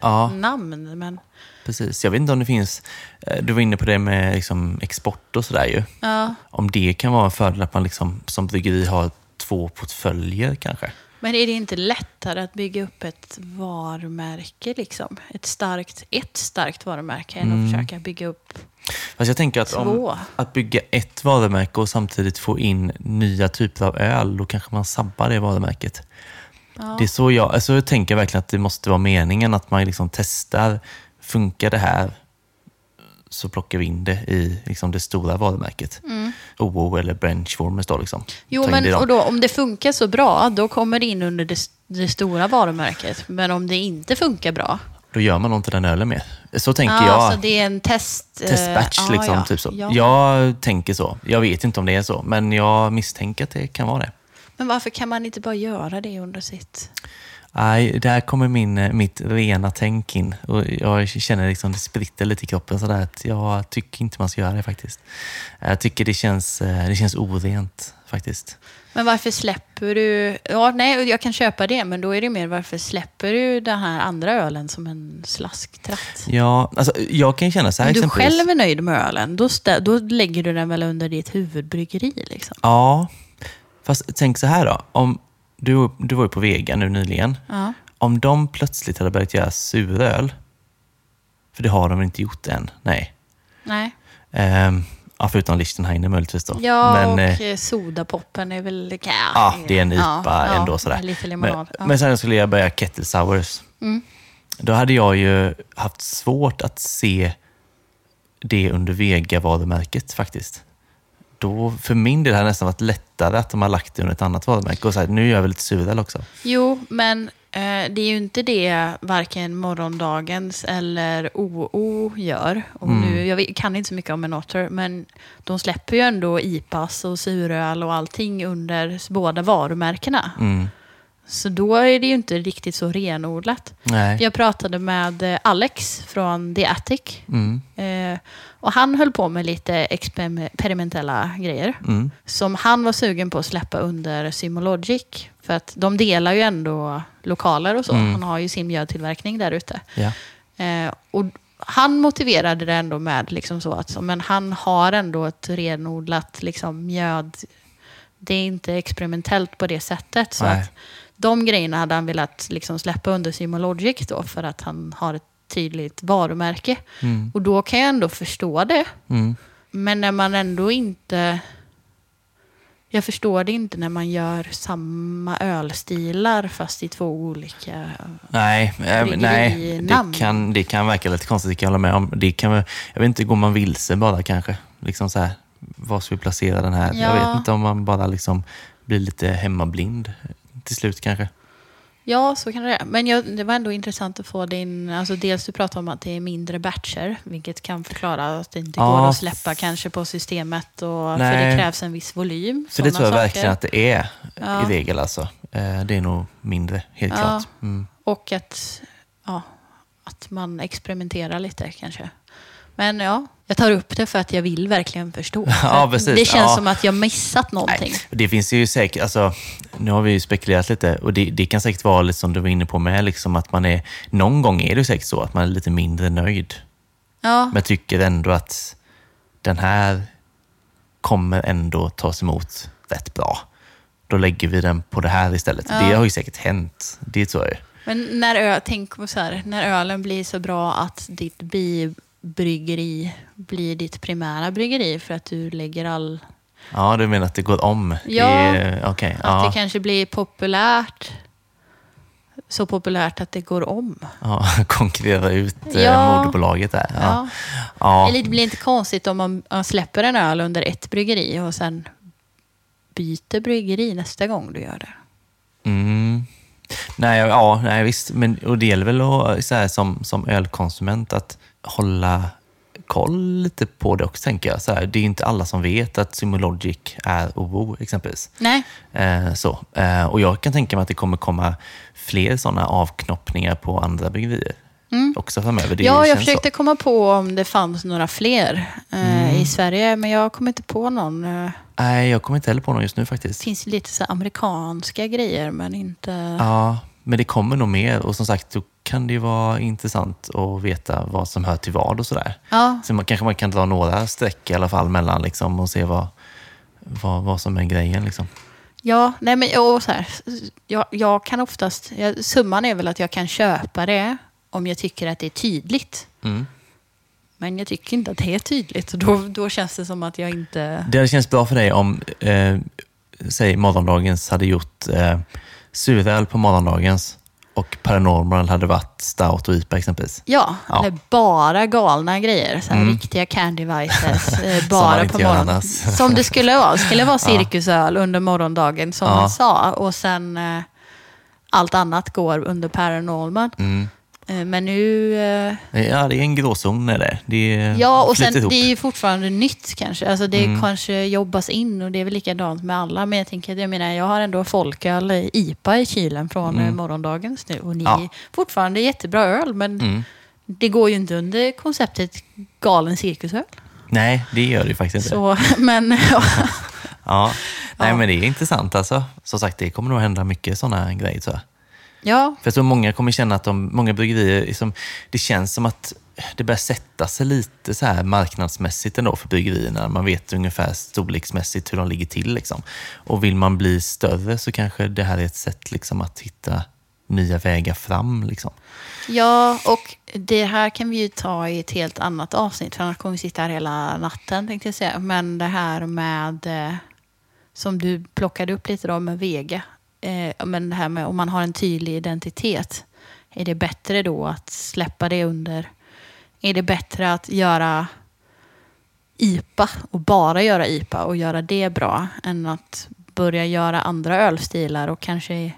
Ja. namn. Men Precis. Jag vet inte om det finns, eh, du var inne på det med liksom export och sådär ju. ja, Om det kan vara en fördel att man liksom, som bryggeri har två portföljer kanske. Men är det inte lättare att bygga upp ett varumärke, liksom? Ett starkt, ett starkt varumärke än Mm. att försöka bygga upp Fast jag tänker att om, att bygga ett varumärke och samtidigt få in nya typer av öl, då kanske man sabbar det varumärket. Ja. Det är så jag, alltså jag tänker verkligen att det måste vara meningen att man liksom testar, funkar det här så plockar vi in det i liksom det stora varumärket. OO eller Benchwarmers då. Liksom. Mm. Jo, men och då, om det funkar så bra, då kommer det in under det, det stora varumärket. Men om det inte funkar bra, Då gör man nog inte den ölen mer. Så tänker ja, jag. så det är en test... eh, Testbatch ja, liksom. ja. Typ så. Ja. Jag tänker så. Jag vet inte om det är så, men jag misstänker att det kan vara det. Men varför kan man inte bara göra det under sitt... Nej, där kommer min, eh, mitt rena tänk in. Och jag känner liksom det spritter lite i kroppen sådär att jag tycker inte man ska göra det faktiskt. Jag tycker det känns, eh, det känns orent faktiskt. Men varför släpper du... Ja, nej, jag kan köpa det, men då är det mer varför släpper du den här andra ölen som en slasktratt? Ja, alltså, jag kan känna så här Om du själv är nöjd med ölen, då, stä- då lägger du den väl under ditt huvudbryggeri? Liksom. Ja, fast tänk så här då. Om du, du var ju på Vega nu nyligen. Ja. Om de plötsligt hade börjat göra suröl, för det har de inte gjort än, nej. Nej. Ehm, ja, förutom Lichtenheiner möjligtvis då. Ja, Men, och eh, sodapoppen är väl... Ja, Ja, det är en IPA ändå sådär. Lite limonad. Men, ja. men sen skulle jag börja Kettle Sours. Mm. Då hade jag ju haft svårt att se det under Vega-varumärket faktiskt. Då, för min del hade det nästan varit lättare att de har lagt det under ett annat varumärke och sagt nu gör vi lite suröl också. Jo, men eh, det är ju inte det varken morgondagens eller OO gör. Och Mm. nu, jag kan inte så mycket om Enotter, men de släpper ju ändå IPAs och suröl och allting under båda varumärkena. Mm. Så då är det ju inte riktigt så renodlat. Nej. Jag pratade med eh, Alex från The Attic. Mm. Eh, och han höll på med lite experimentella grejer. Mm. Som han var sugen på att släppa under Symologic. För att de delar ju ändå lokaler och så. Mm. Han har ju sin mjödtillverkning där ute. Ja. Eh, och han motiverade det ändå med liksom så att men han har ändå ett renodlat liksom, mjöd... Det är inte experimentellt på det sättet. Så Nej. att de grejerna hade han velat liksom släppa under Symologic då för att han har ett tydligt varumärke. Mm. Och då kan jag ändå förstå det. Mm. Men när man ändå inte... Jag förstår det inte när man gör samma ölstilar fast i två olika... Nej, äh, nej det, kan, det kan verka lite konstigt, det kan jag hålla med om. Det kan, jag vet inte, går man vilse bara kanske? Liksom så här, var ska vi placera den här? Jag Ja. vet inte om man bara liksom blir lite hemmablind till slut kanske. Ja, så kan det vara. Men jag, det var ändå intressant att få din... Alltså dels du pratade om att det är mindre batcher, vilket kan förklara att det inte Ja. går att släppa kanske på systemet. Och, för det krävs en viss volym. För det tror jag saker. verkligen att det är Ja. i regel alltså. Eh, Det är nog mindre, helt Ja. klart. Mm. Och att, ja, att man experimenterar lite kanske. Men ja, jag tar upp det för att jag vill verkligen förstå. Ja, precis. Det känns Ja. som att jag missat någonting. Nej, det finns ju säkert, alltså, nu har vi ju spekulerat lite och det, det kan säkert vara lite som du var inne på med, liksom att man är, någon gång är det säkert så att man är lite mindre nöjd. Ja, Men tycker ändå att den här kommer ändå tas emot rätt bra. Då lägger vi den på det här istället. Ja. Det har ju säkert hänt. Det tror jag ju. men när, ö, tänk på så här, när ölen blir så bra att ditt bibryggeri blir ditt primära bryggeri för att du lägger all... Ja, du menar att det går om? Ja. I- Okej, Att ja. det kanske blir populärt. Så populärt att det går om. ja. Konkurrera ut eh, Ja. moderbolaget där. Ja. Ja. Ja. Eller det blir inte konstigt om man, man släpper en öl under ett bryggeri och sen byter bryggeri nästa gång du gör det. Mm. Nej, ja, nej, visst. Men, och det gäller väl att, så här, som, som ölkonsument att hålla koll lite på det också, tänker jag. Så här, det är inte alla som vet att Symologic är OO, exempelvis. Nej, Eh, så. Eh, och jag kan tänka mig att det kommer komma fler sådana avknoppningar på andra bryggerier också framöver. Det Mm. ja, jag känns försöte komma på om det fanns några fler eh, Mm. i Sverige, men jag kom inte på någon. Eh, Så. Nej, jag kommer inte heller på någon just nu Det faktiskt. finns lite så amerikanska grejer, men inte... Ja, men det kommer nog mer och som sagt, då kan det ju vara intressant att veta vad som hör till vad och sådär. Ja, Så man, kanske man kan dra några streck i alla fall mellan liksom, och se vad, vad, vad som är grejen. Liksom. ja nej men och så här, jag, jag kan oftast... Jag, summan är väl att jag kan köpa det om jag tycker att det är tydligt. Mm. Men jag tycker inte att det är tydligt. Då, då känns det som att jag inte... Det hade känts bra för dig om, eh, säg morgondagens hade gjort eh, suröl på morgondagens och Paranormal hade varit stout och IPA exempelvis. Ja, Ja. eller bara galna grejer. Så Mm. Riktiga candy vices. Eh, man bara på morgonen. Som det skulle vara. Det skulle vara cirkusöl under morgondagen som Ja. han sa. Och sen eh, allt annat går under paranormal. Mm. Eh, men nu... Eh, Ja, det är en gråzon är det. det är ja, och sen ihop. det är ju fortfarande nytt kanske. Alltså det Mm. kanske jobbas in och det är väl likadant med alla. Men jag tänker, jag menar, jag har ändå folköl, IPA i kylen från Mm. eh, morgondagens nu. Och ni Ja. fortfarande jättebra öl, men Mm. det går ju inte under konceptet galen cirkusöl. Nej, det gör det faktiskt inte. Så, men Ja. Nej, men det är intressant alltså. Som sagt, det kommer nog hända mycket sådana grejer tror jag. Ja, För jag tror många kommer känna att de, många bryggerier, liksom, det känns som att det börjar sätta sig lite så här marknadsmässigt ändå för bryggerierna. Man vet ungefär storleksmässigt hur de ligger till. Liksom. Och vill man bli större så kanske det här är ett sätt liksom, att hitta nya vägar fram. Liksom. Ja, och det här kan vi ju ta i ett helt annat avsnitt, för annars kommer vi sitta här hela natten, tänkte jag säga. Men det här med, eh, som du plockade upp lite då med Vega, eh, men det här med om man har en tydlig identitet, är det bättre då att släppa det under, är det bättre att göra IPA och bara göra IPA och göra det bra än att börja göra andra ölstilar och kanske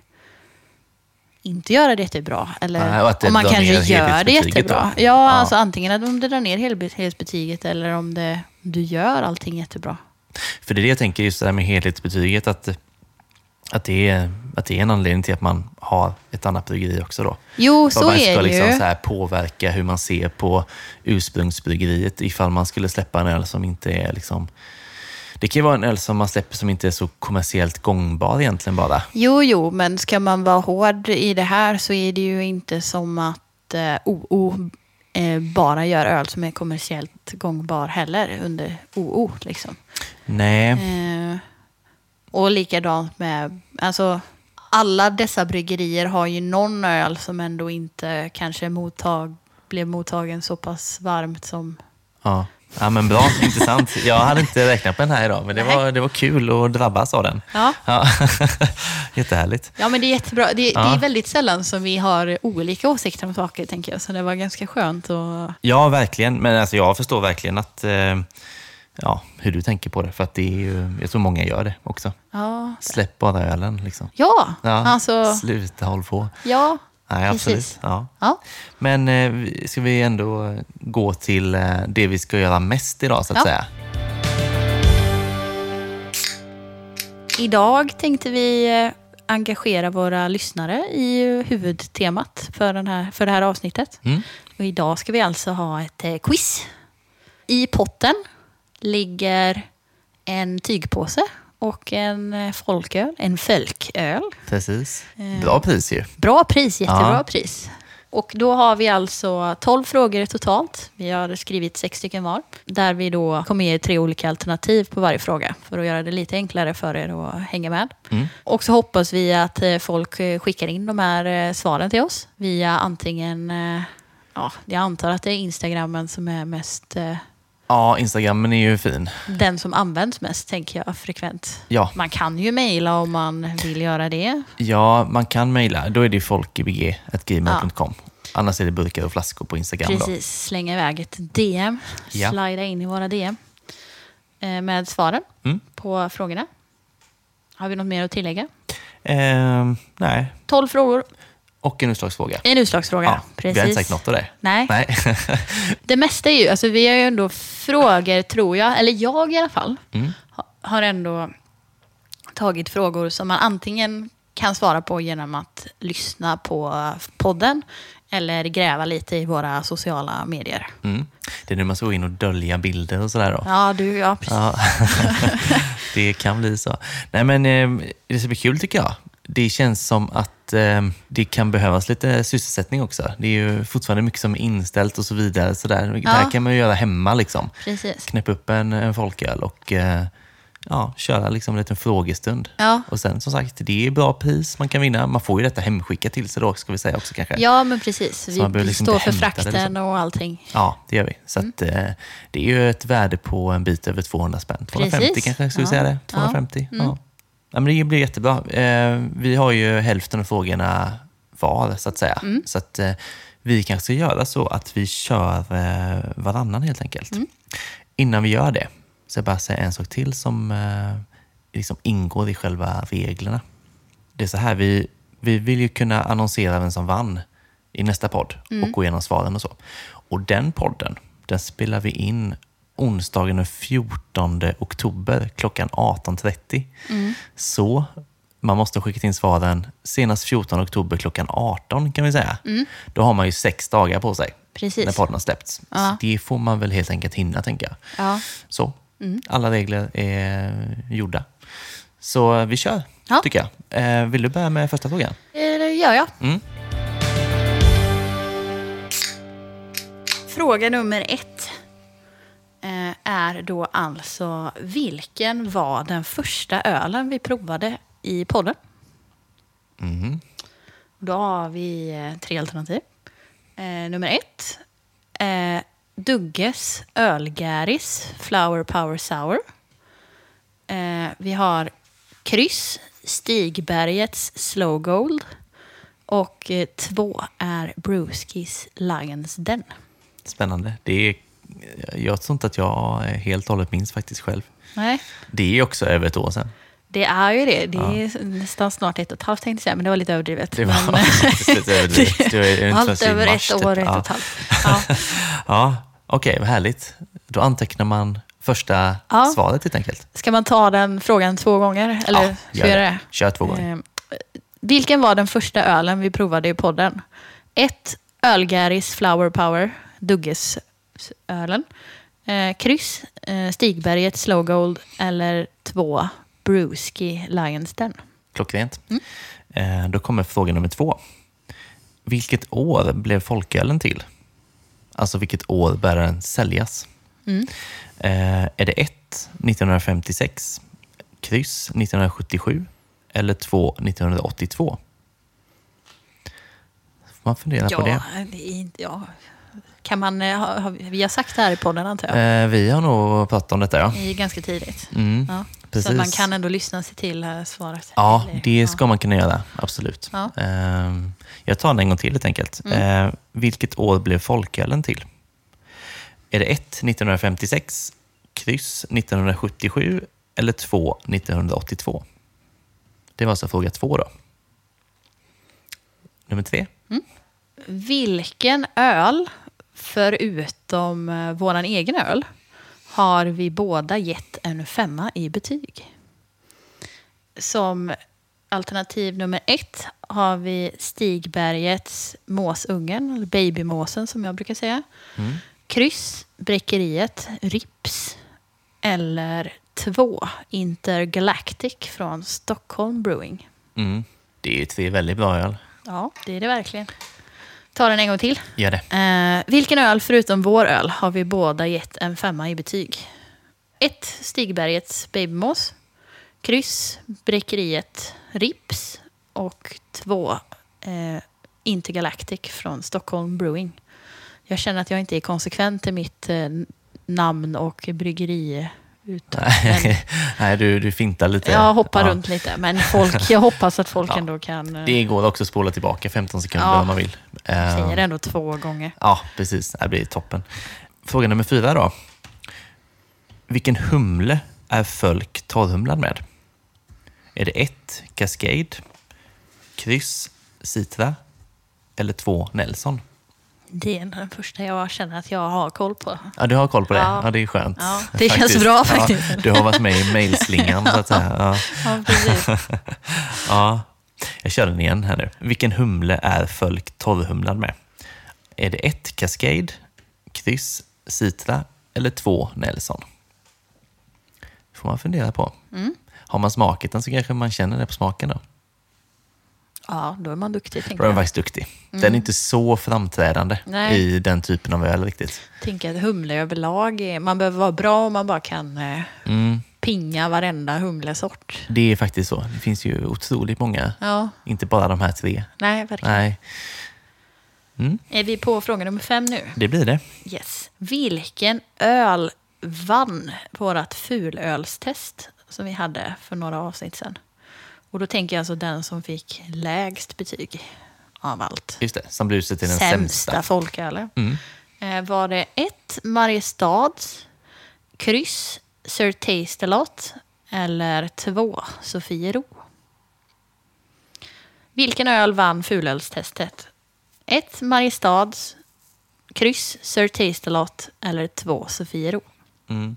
inte göra det jättebra. Eller Nej, om man kanske gör det jättebra. då. Ja, Ja. alltså antingen om det drar ner helhetsbetyget eller om det, du gör allting jättebra. För det är det jag tänker, just det där med helhetsbetyget, att, att, det är, att det är en anledning till att man har ett annat bryggeri också. Då. Jo, så man är ska det liksom ju. så här påverka hur man ser på ursprungsbryggeriet ifall man skulle släppa en öl som inte är liksom... Det kan ju vara en öl som man släpper som inte är så kommersiellt gångbar egentligen bara. Jo, jo, men ska man vara hård i det här så är det ju inte som att eh, OO eh, bara gör öl som är kommersiellt gångbar heller under OO. Liksom. Nej, Eh, och likadant med, alltså alla dessa bryggerier har ju någon öl som ändå inte kanske mottag, blev mottagen så pass varmt som... ja. ja men bra, intressant. Jag hade inte räknat på den här idag, men det Nej. var, det var kul att drabbas av den. Ja, Ja. Jättehärligt. ja men det är jättebra. Det, det Ja. är väldigt sällan som vi har olika åsikter om saker, tänker jag. Så det var ganska skönt. Och... Ja, verkligen. Men alltså, jag förstår verkligen att, eh, ja, hur du tänker på det. För att det är ju, jag tror många gör det också. Ja, Släpp bara ölen. Liksom. ja, Ja, alltså... Sluta håll på. Ja, Nej, absolut. Precis. Ja. ja. Men eh, ska vi ändå gå till eh, det vi ska göra mest idag, så att Ja. säga? Idag tänkte vi eh, engagera våra lyssnare i huvudtemat för, den här, för det här avsnittet. Mm. Och idag ska vi alltså ha ett eh, quiz. I potten ligger en tygpåse och en eh, folköl, en folköl. Precis. Eh. Bra pris ju. Bra pris, jättebra Ja. pris. Och då har vi alltså 12 frågor totalt. Vi har skrivit sex stycken var. Där vi då kommer ge tre olika alternativ på varje fråga. För att göra det lite enklare för er att hänga med. Mm. Och så hoppas vi att eh, folk skickar in de här svaren till oss. Via antingen, ja, jag antar att det är Instagrammen som är mest, Ja, Instagrammen är ju fin. den som används mest tänker jag frekvent. Ja, Man kan ju mejla om man vill göra det. ja man kan mejla. Då är det folkgbg.gmail.com. Annars är det burkar och flaskor på Instagram. Då. Precis, slänga iväg ett DM. Ja. Slida in i våra DM. eh, Med svaren Mm. på frågorna. Har vi något mer att tillägga? Ehm, nej, 12 frågor, och en utslagsfråga. en utslagsfråga. Ja, Precis. Vi har inte sagt något av det. Nej. Nej. Det mesta är ju, alltså vi har ju ändå frågor, tror jag, eller jag i alla fall, Mm. ha- har ändå tagit frågor som man antingen kan svara på genom att lyssna på podden eller gräva lite i våra sociala medier. Mm. Det är nu man ska gå in och dölja bilder och sådär då. Ja, du, ja precis. Ja. det kan bli så. Nej men eh, det ska bli kul tycker jag. Det känns som att eh, det kan behövas lite sysselsättning också. Det är ju fortfarande mycket som är inställt och så vidare. Så där. Det här Ja. kan man ju göra hemma liksom. precis. Knäppa upp en, en folköl och eh, ja, köra liksom en liten frågestund. Ja. Och sen som sagt, det är bra pris man kan vinna. Man får ju detta hemskickat till sig då, ska vi säga också kanske. Ja, men precis. Vi, vi liksom står för hämta det, frakten liksom. och allting. Ja, det gör vi. Så att, eh, det är ju ett värde på en bit över 200 spänn. 250 Precis. kanske, ska vi Ja. säga det? Ja. 250? Ja. Mm. Ja, men det blir jättebra. Eh, vi har ju hälften av frågorna var, så att säga. Mm. Så att eh, vi kanske ska göra så att vi kör eh, varannan helt enkelt. Mm. Innan vi gör det, så jag bara säga en sak till som liksom ingår i själva reglerna. Det är så här, vi, vi vill ju kunna annonsera vem som vann i nästa podd och gå igenom svaren och så. Och den podden, den spelar vi in onsdagen den 14 oktober klockan 18.30. Så man måste ha skickat in svaren senast 14 oktober klockan 18 kan vi säga. Då har man ju sex dagar på sig Precis. när podden har släppts. Ja. Det får man väl helt enkelt hinna tänka jag. Ja. Så, alla regler är gjorda. Så vi kör, Ja. tycker jag. Eh, vill du börja med första frågan? Eh, Det gör jag. Mm. Fråga nummer ett är då alltså vilken var den första ölen vi provade i podden? Mhm. Då har vi eh, tre alternativ. Eh, nummer ett. Eh, Dugges Ölgäris Flower Power Sour. Eh, vi har kryss Stigbergets Slow Gold. Och eh, två är Brewskis Lions Den. Spännande. Det är, jag tror inte att jag helt och hållet minns faktiskt själv. Nej, Det är också över ett år sedan. det är ju det. Det är nästan snart ett och ett halvt tänkte jag säga, men det var lite överdrivet. Det var men, lite överdrivet. Det var Allt över mars, ett typ. år, ett Ja. och ett halvt. Ja. Ja, okej, vad härligt. Då antecknar man första Ja. svaret helt enkelt. Ska man ta den frågan två gånger? Eller ja, jag göra det? Kör två gånger. Eh, vilken var den första ölen vi provade i podden? Ett, Ölgäris Flower Power, Dugges-ölen. Eh, kryss, eh, Stigberget Slow Gold. Eller två, Brewski Lions Den. Klockrent. Mm. Eh, då kommer fråga nummer två. Vilket år blev folkölen till? Alltså vilket år började den säljas? Mm. Eh, är det 1. 1956, kryss 1977 eller 2. 1982? Får man fundera på det. det är inte, ja. Kan man, eh, ha, ha, vi har sagt det här i podden antar jag. Eh, vi har nog pratat om detta, ja. Det är ganska tidigt. Mm, Ja. Så precis. att man kan ändå lyssna sig till eh, svaret. Ja, Eller- det ska man kunna göra. Absolut. Ja. Ehm, jag tar den en gång till helt enkelt. Mm. Eh, vilket år blev folkölen till? Är det 1. 1956, kryss 1977 eller 2. 1982? Det var alltså fråga två då. Nummer tre. Vilken öl, förutom eh, våran egen öl, har vi båda gett en femma i betyg? Som alternativ nummer ett har vi Stigbergets Måsungen, eller Babymåsen som jag brukar säga. Mm. Kryss, Bräckeriet, Rips. Eller två, Intergalactic från Stockholm Brewing. Mm. Det är ju tre väldigt bra öl. Ja, det är det verkligen. Ta den en gång till. Gör det. Eh, vilken öl förutom vår öl har vi båda gett en femma i betyg? 1. Stigbergets Babymås. Kryss, Bräckeriet Rips. Och 2. Eh, Intergalactic från Stockholm Brewing. Jag känner att jag inte är konsekvent i mitt eh, namn och bryggeri. Men Nej, du, du fintar lite. jag hoppar Ja. runt lite. Men folk, jag hoppas att folk Ja. ändå kan... Eh, Det går också att spola tillbaka 15 sekunder Ja. om man vill. säger Ehm, ändå två gånger. Ja, precis. Det blir toppen. Fråga nummer fyra då. Vilken humle är Fölk torrhumlad med? Är det ett Cascade, kryss Citra eller två Nelson? Det är den första jag känner att jag har koll på. Ja, du har koll på det. Ja, Ja. det är skönt. Ja, det känns bra faktiskt. Ja, du har varit med i mailslingan så att säga. Ja. Ja, precis. Ja, jag kör den igen här nu. Vilken humle är Fölk torrhumlad med? Är det ett Cascade, kryss Citra eller två Nelson? får man fundera på. Mm. Har man smakat den så kanske man känner det på smaken då. Ja, då är man duktig. Då Tänker är den jag. faktiskt duktig. Den är inte så framträdande Nej. i den typen av öl riktigt. tänker att humle överlag, är, man behöver vara bra om man bara kan eh, Mm, pinga varenda humlesort. det är faktiskt så. Det finns ju otroligt många. Ja, Inte bara de här tre. nej, verkligen. Nej, Mm. Är vi på fråga nummer fem nu? det blir det. Yes. Vilken öl vann vårt fulölstest som vi hade för några avsnitt sedan? Och då tänker jag alltså den som fick lägst betyg av allt. Just det, som blir utsedd till den Sämsta sämsta. folkölen. Mm. Eh, var det ett Mariestads, kryss Sir Taste-A-Lot eller två Sofiero? Vilken öl vann fulölstestet? Ett Mariestads, kryss Sir Taste-A-Lot eller två Sofiero? Mm.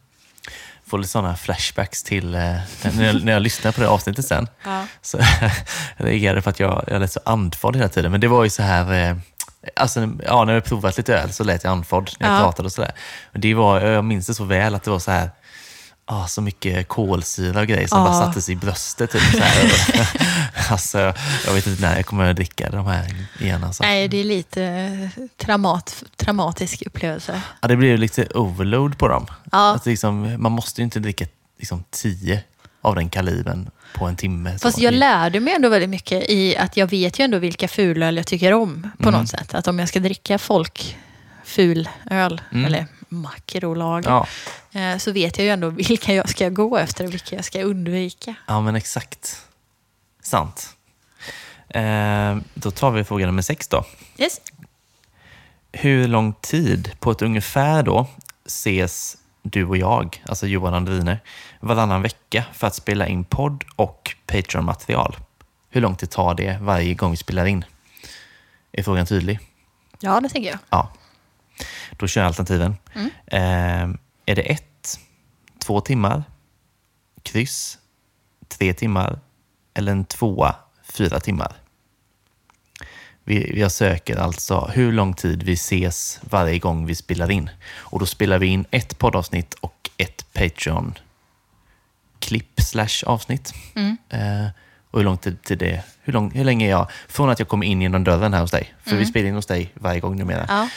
Får lite sådana flashbacks till eh, när, jag, när jag lyssnade på det avsnittet sen. Ja. Så, jag reagerade på att jag, jag lät så andfådd hela tiden. Men det var ju så här, eh, alltså, ja, när jag provat lite öl så lät jag andfådd när jag Ja. pratade och sådär. Och det var, jag minns det så väl att det var så här, ah, så mycket kolsyra och grejer som Ja. bara satte sig i bröstet. Typ, så alltså, jag vet inte när jag kommer att dricka de här igen. Alltså. Nej, det är lite traumat, traumatisk upplevelse. Ja, det blir ju lite overload på dem. Ja. Att liksom, man måste ju inte dricka liksom, tio av den kalibern på en timme. Fast så jag lärde mig ändå väldigt mycket i att jag vet ju ändå vilka fulöl jag tycker om på Mm. något sätt. Att om jag ska dricka folk fulöl Mm. eller makrolager Ja. eh, så vet jag ju ändå vilka jag ska gå efter och vilka jag ska undvika. ja, men exakt. Sant. Eh, då tar vi fråga nummer sex då. Yes. Hur lång tid, på ett ungefär då, ses du och jag, alltså Johan Andriner, varannan vecka för att spela in podd och Patreon-material? Hur lång tid tar det varje gång vi spelar in? Är frågan tydlig? Ja, det tänker jag. Ja. Då kör jag alternativen. Eh, är det ett, två timmar, kryss, tre timmar eller en tvåa, fyra timmar? Vi, jag söker alltså hur lång tid vi ses varje gång vi spelar in. Och då spelar vi in ett poddavsnitt och ett Patreon-klipp slash avsnitt. Eh, och hur lång tid till det? Hur, lång, hur länge är jag från att jag kommer in genom dörren här hos dig? För vi spelar in hos dig varje gång numera. Ja.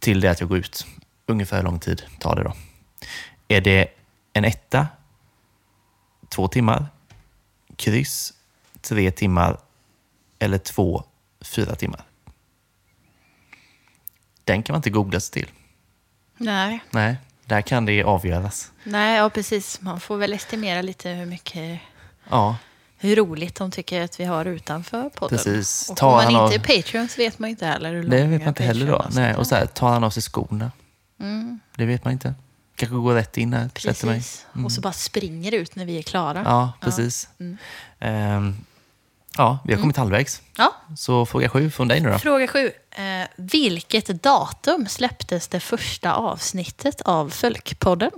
Till det att jag går ut. Ungefär hur lång tid tar det då? Är det en etta? Två timmar? Kryss? Tre timmar? Eller två, fyra timmar? Den kan man inte googla sig till. Nej. Nej, där kan det avgöras. Nej, ja precis. Man får väl estimera lite hur mycket Ja, hur roligt de tycker att vi har utanför podden. Precis. Och Tar om man han inte av- är Patreon så vet man inte heller hur det långa vet man inte heller då. Nej, och så här, tar han av sig skorna? Mm, Det vet man inte. Kanske går rätt in här, sätter mig. precis. Och så bara springer ut när vi är klara. Ja, precis. Mm. Ehm, ja, vi har kommit halvvägs. Ja. Så fråga sju från dig nu då. Fråga sju. Eh, vilket datum släpptes det första avsnittet av Folkpodden?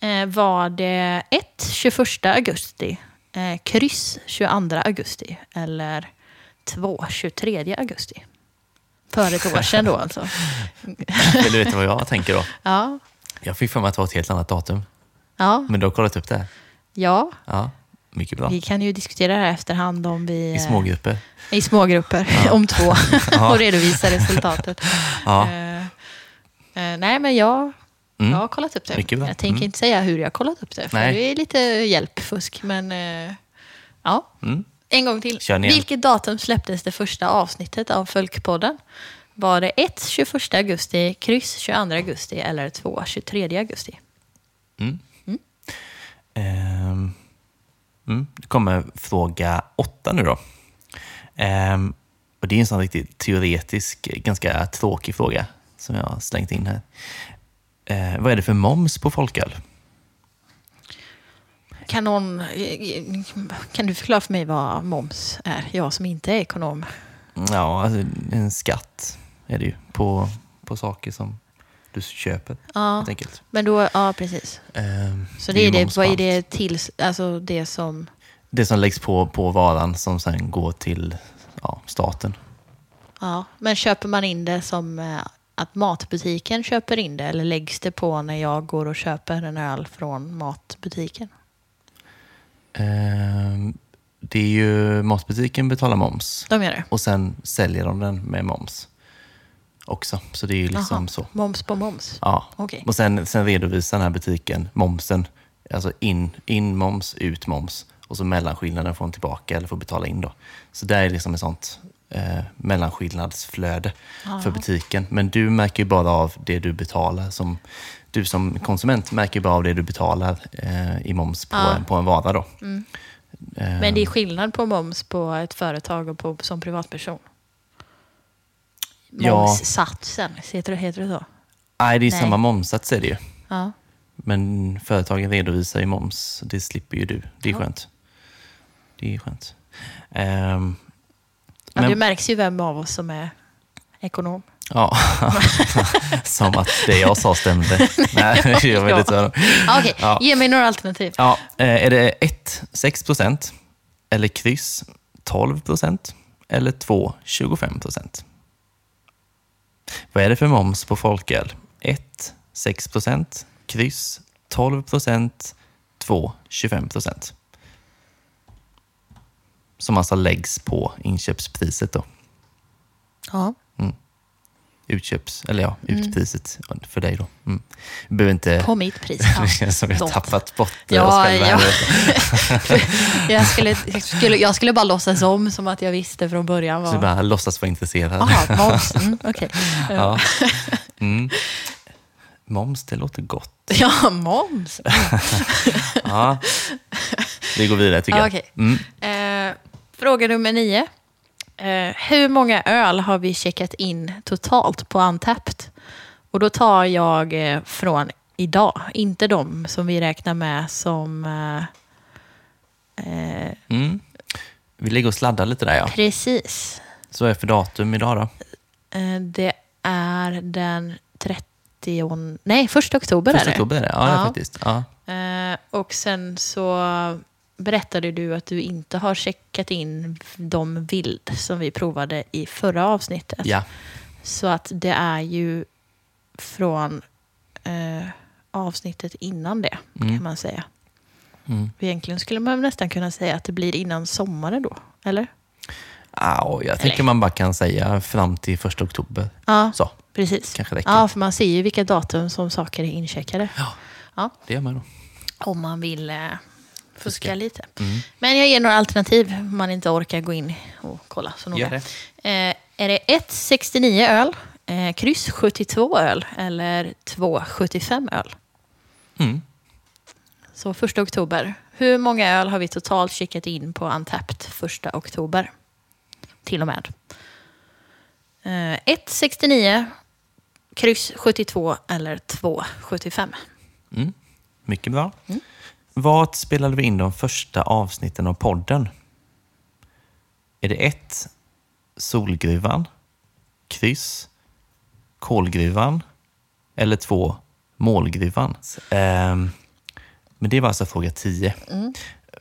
Eh, var det 1. 21 augusti, eh, kryss 22 augusti eller 2. 23 augusti? För ett år sedan då alltså. Vill du veta vad jag tänker då? Ja, Jag fick för mig att det var ett helt annat datum. ja, Men du har kollat upp det? ja. Ja, mycket bra. Vi kan ju diskutera det här efterhand om vi... I eh, smågrupper. I smågrupper, om två. och redovisa resultatet. Ja. Eh, eh, nej, men jag, Mm. jag har kollat upp det. Mycket bra. Jag tänker Mm. inte säga hur jag har kollat upp det, för Nej. det är lite hjälpfusk. Men eh, ja, Mm. en gång till. Vilket datum släpptes det första avsnittet av Folkpodden? Var det 1. 21 augusti, kryss 22 augusti eller 2. 23 augusti? Mm. Ehm, mm. Det kommer fråga åtta nu då. Ehm, och det är en sån riktigt teoretisk, ganska tråkig fråga som jag har slängt in här. Eh, vad är det för moms på folköl? Kan, någon, kan du förklara för mig vad moms är? Jag som inte är ekonom. Ja, alltså, en skatt är det ju på, på saker som du köper. Ja, Helt enkelt. men då, ja precis. Ehm, Så det ju är det, vad är det till, alltså det som, Det som läggs på, på varan som sen går till ja, staten. ja. Men köper man in det som eh, att matbutiken köper in det eller läggs det på när jag går och köper en öl från matbutiken? Ehm, det är ju matbutiken betalar moms De gör det? och sen säljer de den med moms också. Så det är ju liksom Jaha, så. Moms på moms? Ja. Okej. Och sen, sen redovisar den här butiken momsen. Alltså in, in moms, ut moms. Och så mellanskillnaden får de tillbaka eller får betala in då. Så det är liksom ett sånt eh, mellanskillnadsflöde för butiken. Men du märker ju bara av det du betalar. Som, du som konsument märker ju bara av det du betalar eh, i moms på, Ja. en, på en vara. Då. Mm. Eh, Men det är skillnad på moms på ett företag och på, som privatperson? Ja. Momssatsen, heter det, heter det så? Nej, det är Nej. samma momssats är det ju. Ja. Men företagen redovisar ju moms. Det slipper ju du. Det är Ja. skönt. Det är skönt. Ehm, Ja, men- det märks ju vem av oss som är ekonom. Ja, som att det jag sa stämde. Nej, jag vet inte. Ah, Okej, Ja. ge mig några alternativ. Ja, eh, är det 1, 6 procent? Eller kryss, 12 procent? Eller 2, 25 procent? Vad är det för moms på folköl? 1, 6 procent? Kryss, 12 procent? 2, 25 procent? Som alltså läggs på inköpspriset då. Ja. utköps, eller ja, utpriset för dig då. Mm. Vi behöver inte... På mitt pris. det känns som vi har tappat bort Ja, oss själva. ja. jag, skulle, jag, skulle, jag skulle bara låtsas om som att jag visste från början. Så Vad... bara låtsas vara intresserad. Jaha, moms. Mm, okej. Ja. Mm. Moms, det låter gott. Ja, moms. Ja. Vi går vidare tycker Ja, jag. okej. Mm. Eh, fråga nummer nio. Eh, hur många öl har vi checkat in totalt på Untapped? Och då tar jag eh, från idag, inte de som vi räknar med som... Eh, eh, Mm. Vi ligger och sladdar lite där ja. precis. Så är för datum idag då? Eh, det är den 30... Nej, första oktober Första är det. oktober är det? Ja, det Ja. faktiskt. Ja. Eh, och sen så berättade du att du inte har checkat in de vild som vi provade i förra avsnittet. ja. Så att det är ju från eh, avsnittet innan det, Mm. kan man säga. Mm. Egentligen skulle man nästan kunna säga att det blir innan sommaren då, eller? Ja, jag tänker man bara kan säga fram till första oktober. Ja, Så, precis. kanske räcker. Ja, för man ser ju vilka datum som saker är incheckade. Ja. Det gör man då. Om man vill eh, fuska lite. Mm. Men jag ger några alternativ om man inte orkar gå in och kolla så noga. Det. Eh, är det 1,69 öl, eh, kryss 72 öl eller 2,75 öl? Mm. Så första oktober. Hur många öl har vi totalt kickat in på Untapped första oktober? Till och med. Eh, 1,69, kryss 72 eller 2,75. Mm. Mycket bra. Mm. Vart spelade vi in de första avsnitten av podden? Är det ett Solgruvan, kryss, Kolgruvan eller två Målgruvan? Ehm, men det var alltså fråga 10. Mm.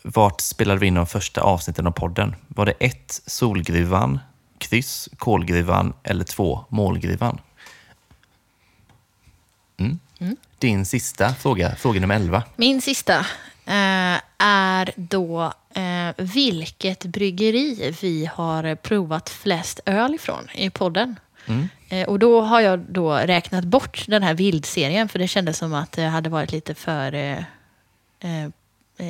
Vart spelade vi in de första avsnitten av podden? Var det ett Solgruvan, kryss, Kolgruvan eller två Målgruvan? Mm. Din sista fråga, fråga nummer 11. Min sista eh, är då eh, vilket bryggeri vi har provat flest öl ifrån i podden. Mm. Eh, och då har jag då räknat bort den här vildserien för det kändes som att det hade varit lite för eh, eh,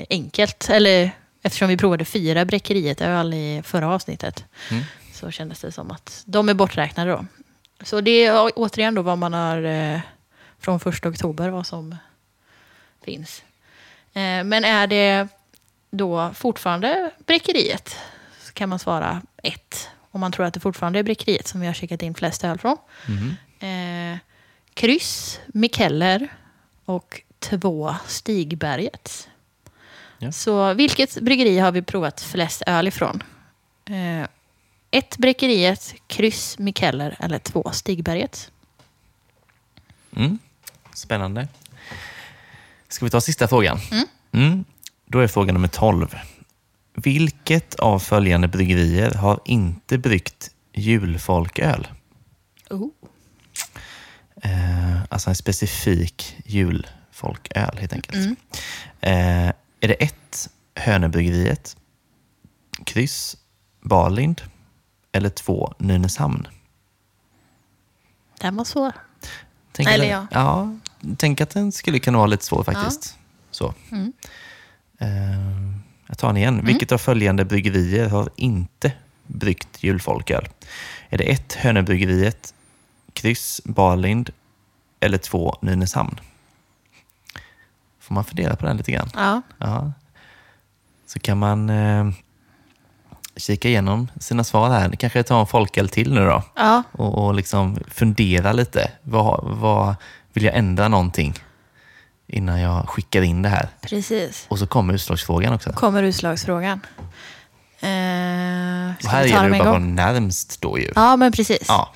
enkelt. Eller eftersom vi provade fyra bräckeriet öl i förra avsnittet Mm. så kändes det som att de är borträknade då. Så det är återigen då vad man har från första oktober vad som finns. Eh, men är det då fortfarande bräckeriet så kan man svara ett. Om man tror att det fortfarande är bräckeriet som vi har checkat in flest öl från. Mhm. Eh, kryss, Mikkeller och två Stigberget. Ja. Så vilket bryggeri har vi provat flest öl ifrån? Eh, ett Bräckeriet, kryss, Mikkeller eller två Stigberget. Mm. Spännande. Ska vi ta sista frågan? Mm. Mm. Då är fråga nummer 12. Vilket av följande bryggerier har inte bryggt julfolköl? Oh. Eh, alltså en specifik julfolköl helt enkelt. Mm. Eh, är det ett Hönöbryggeriet, kryss Barlind eller två Nynäshamn? Den var svår. Tänk Eller att, ja. Tänk att den skulle kunna vara lite svår faktiskt. Så. Mm. Eh, jag tar den igen. Vilket av följande bryggerier har inte bryggt julfolköl? Är det ett Hönöbryggeriet, kryss Barlind eller två Nynäshamn? Får man fundera på den lite grann. Ja. Ja. Så kan man eh, kika igenom sina svar här. Kanske tar en folköl till nu då ja, och, och liksom fundera lite. Vad, vad vill jag ändra någonting innan jag skickar in det här? precis. Och så kommer utslagsfrågan också. Kommer utslagsfrågan. Eh, Och här gäller det bara gång? närmst då ju. Ja, men precis. Ja.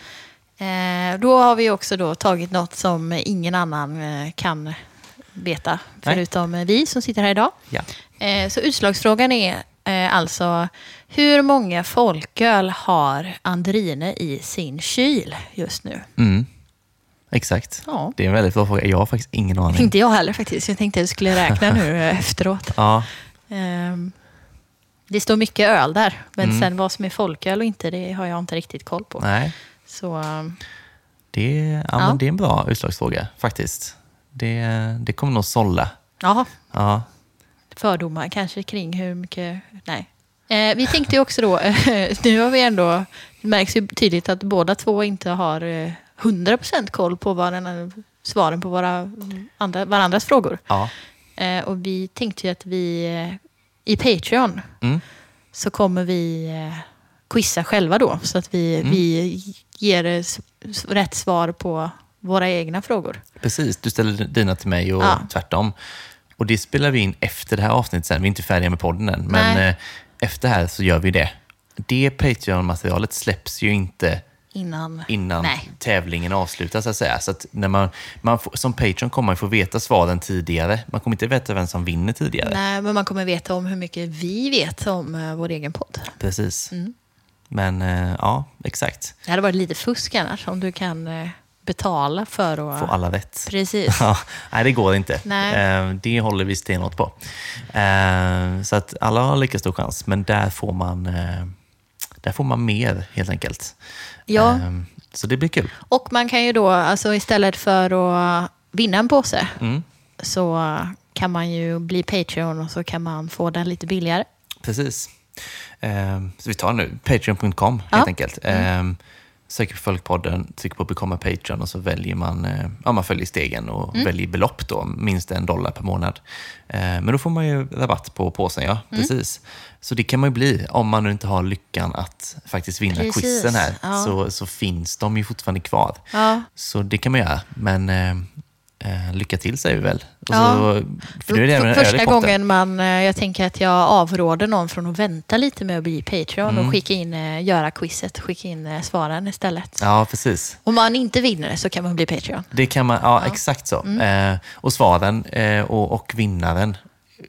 Eh, då har vi också då tagit något som ingen annan eh, kan veta, Nej. förutom eh, vi som sitter här idag. ja. Eh, så utslagsfrågan är eh, alltså, hur många folköl har Andrine i sin kyl just nu? Mm. Exakt. Ja. Det är en väldigt bra fråga. Jag har faktiskt ingen aning. Inte jag heller faktiskt. Jag tänkte att jag skulle räkna nu eh, efteråt. Ja, Ehm, det står mycket öl där, men Mm. sen vad som är folköl och inte, det har jag inte riktigt koll på. nej. Så ehm, Det, ja, Ja. Det är en bra utslagsfråga faktiskt. Det, det kommer nog sålla. Jaha, Ja, fördomar kanske kring hur mycket... Nej. Eh, vi tänkte ju också då, nu har vi ändå, det märks ju tydligt att båda två inte har eh, 100% koll på den, svaren på våra andra, varandras frågor. ja. Eh, och vi tänkte ju att vi eh, i Patreon Mm. så kommer vi eh, quizza själva då. Så att vi, Mm. vi ger eh, rätt svar på våra egna frågor. Precis, du ställer dina till mig och Ja. tvärtom. Och det spelar vi in efter det här avsnittet sen. Vi är inte färdiga med podden än, men Nej. efter det här så gör vi det. Det Patreon-materialet släpps ju inte Innan... innan Nej. tävlingen avslutas, så att säga. Så att när man, man får, som Patreon kommer man få veta svaren tidigare. Man kommer inte veta vem som vinner tidigare. Nej, men man kommer veta om hur mycket vi vet om eh, vår egen podd. Precis. Mm. Men eh, ja, exakt. Det hade varit lite fusk annars om du kan eh, betala för att... Få alla rätt. Precis. Ja, nej, det går inte. Nej. Det håller vi stenhårt på. Så att alla har lika stor chans, men där får man, där får man mer helt enkelt. Ja. Eh, Så det blir kul. Och man kan ju då, alltså istället för att vinna en påse, Mm. så kan man ju bli Patreon och så kan man få den lite billigare. Precis. Eh, Så vi tar nu, patreon.com helt Ja. enkelt. Eh, Söker på Folkpodden, trycker på Become Patreon och så väljer man, eh, ja, man följer stegen och Mm. väljer belopp då, minst en dollar per månad. Men då får man ju rabatt på påsen, ja. Mm. Precis. Så det kan man ju bli om man nu inte har lyckan att faktiskt vinna Precis, quizen här. ja. Så, så finns de ju fortfarande kvar. Ja. Så det kan man göra. Men eh, eh, lycka till säger vi väl. Och Ja. så, för nu är det en Första gången man, eh, jag tänker att jag avråder någon från att vänta lite med att bli Patreon Mm. och skicka in, eh, göra quizet, skicka in svaren istället. Ja, precis. Om man inte vinner så kan man bli Patreon. Det kan man, ja, exakt så. Mm. Eh, och svaren eh, och, och vinnaren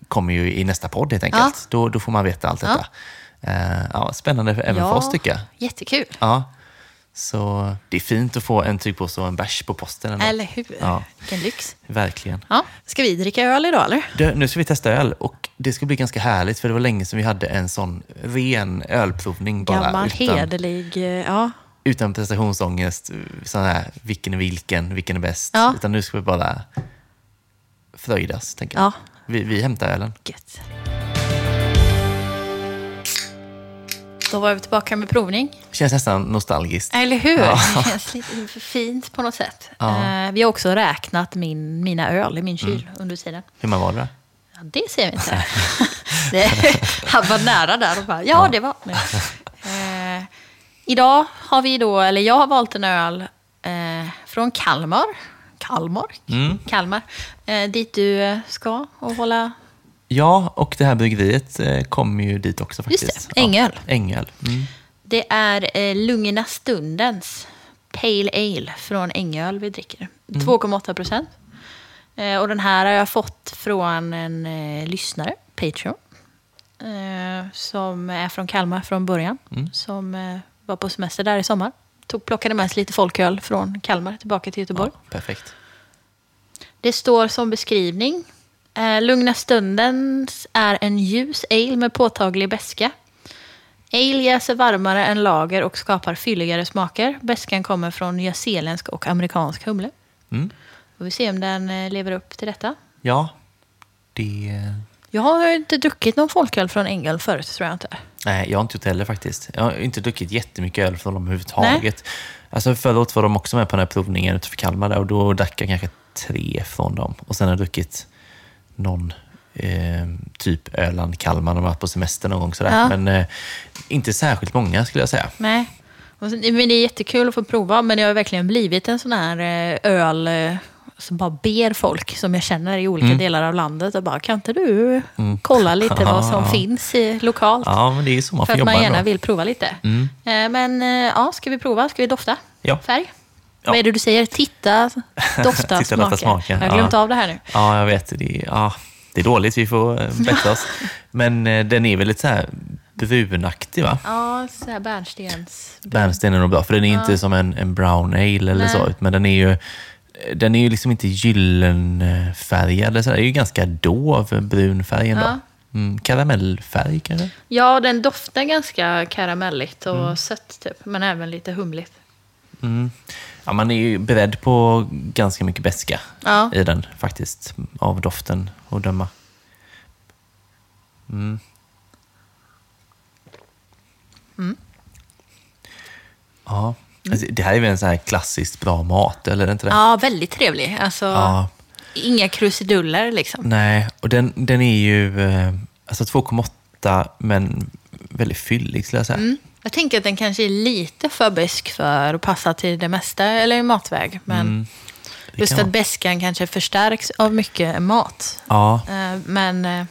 kommer ju i nästa podd helt enkelt. Då, då får man veta allt detta. Eh, ja, spännande även för oss tycker jag. Jättekul. Ja. Så det är fint att få en tygpåse och en bärs på posten. Ändå. Eller hur? Ja. Vilken lyx. Verkligen. Ja. Ska vi dricka öl idag eller? Du, nu ska vi testa öl och det ska bli ganska härligt för det var länge sedan vi hade en sån ren ölprovning. Bara, Gammal utan, hederlig, eh, ja. utan prestationsångest, sån här vilken är vilken, vilken är bäst. Ja. Utan nu ska vi bara fröjdas, tänker jag. Ja. Vi, vi hämtar ölen. Gött. Då var vi tillbaka med provning. Känns nästan nostalgiskt. Eller hur? Ja. Det känns lite fint på något sätt. Ja. Mm. Eh, vi har också räknat min, mina öl i min kyl under tiden. Hur man var det? Ja, det ser vi inte. det, han var nära där och bara, ja, det var... Nej. Eh, idag har vi då, eller jag har valt en öl eh, från Kalmar. Kalmar? Mm. Kalmar. Eh, dit du eh, ska och hålla... Ja, och det här bryggeriet eh, kommer ju dit också Just faktiskt. det, Ängöl. Ja, Ängöl. Mm. Det är eh, Lungorna Stundens Pale Ale från Ängöl vi dricker. 2,8 procent. Eh, och den här har jag fått från en eh, lyssnare, Patreon. Eh, som är från Kalmar från början. Som eh, var på semester där i sommar. Tog, plockade med sig lite folköl från Kalmar tillbaka till Göteborg. Ja, perfekt. Det står som beskrivning. Eh, Lugna stundens är en ljus ale med påtaglig beska. Ale jäser varmare än lager och skapar fylligare smaker. Beskan kommer från nyzeeländsk och amerikansk humle. Mm. Får vi se om den eh, lever upp till detta. Ja, det... Jag har inte druckit någon folköl från Engel förut, tror jag inte. Nej, jag har inte gjort det heller faktiskt. Jag har inte druckit jättemycket öl från dem överhuvudtaget. Alltså förra året var de också med på den här provningen utanför Kalmar där, och då drack jag kanske tre från dem. Och sen har jag druckit någon eh, typ Öland, Kalmar, de har varit på semester någon gång sådär. Ja. Men eh, inte särskilt många skulle jag säga. Nej. Men det är jättekul att få prova, men det har verkligen blivit en sån här eh, öl som bara ber folk som jag känner i olika Mm. delar av landet och bara, kan inte du kolla lite vad som Ja. finns i, lokalt? Ja, men det är så man För får att jobba man gärna då. vill prova lite. Mm. Eh, Men eh, ja, ska vi prova? Ska vi dofta? Ja. Färg? Ja. Vad är det du säger? Titta, dofta, Titta, smaka. smaka. Jag har glömt Ja. av det här nu. Ja, jag vet. Det är, ja, det är dåligt, vi får eh, bättra oss. Men den är väl lite så här brunaktig va? Ja, så här bärnstens... Bärnsten är nog bra, för den är inte som en, en brown ale eller Nej. så, men den är ju den är ju liksom inte gyllenfärgad. så. Det är ju ganska dov brun färg ändå. Ja. Mm, karamellfärg kanske? Ja, den doftar ganska karamelligt och Mm. sött typ, men även lite humligt. Ja, man är ju beredd på ganska mycket beska Ja. i den faktiskt, av doften att döma. Ja, alltså, det här är väl en sån här klassiskt bra mat, eller inte det? Ja, väldigt trevlig. Alltså, Ja. Inga krusiduller liksom. Nej, och den, den är ju eh, alltså 2,8 men väldigt fyllig skulle jag säga. Mm. Jag tänker att den kanske är lite för besk för att passa till det mesta, eller i matväg. Men Mm. Just att beskan kanske förstärks av mycket mat. Ja, Eh, Men eh,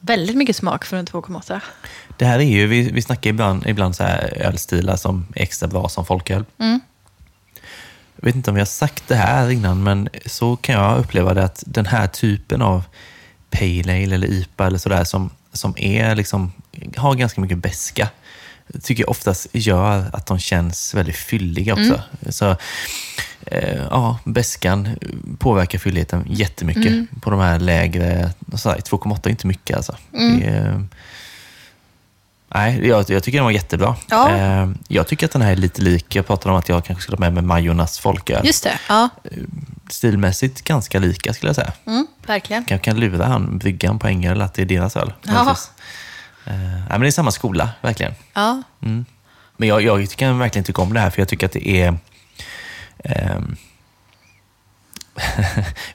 väldigt mycket smak för en 2,8. Det här är ju, vi, vi snackar ibland, ibland så här ölstilar som är extra bra som folköl. Mm. Jag vet inte om jag har sagt det här innan, men så kan jag uppleva det att den här typen av pale ale eller IPA eller sådär som, som är liksom, har ganska mycket beska tycker jag oftast gör att de känns väldigt fylliga också. Så eh, ja, beskan påverkar fylligheten jättemycket på de här lägre, så här, 2,8 är inte mycket alltså. Det är, Nej, jag, jag tycker den var jättebra. Ja. Eh, jag tycker att den här är lite lik, jag pratade om att jag kanske skulle ha med mig Majornas folköl. Just det, ja. Stilmässigt ganska lika skulle jag säga. Mm, verkligen. Jag kan lura han bryggan på Ängel att det är deras öl. Ja. Eh, men det är samma skola, verkligen. Ja. Men jag, jag kan verkligen tycka om det här, för jag tycker att det är...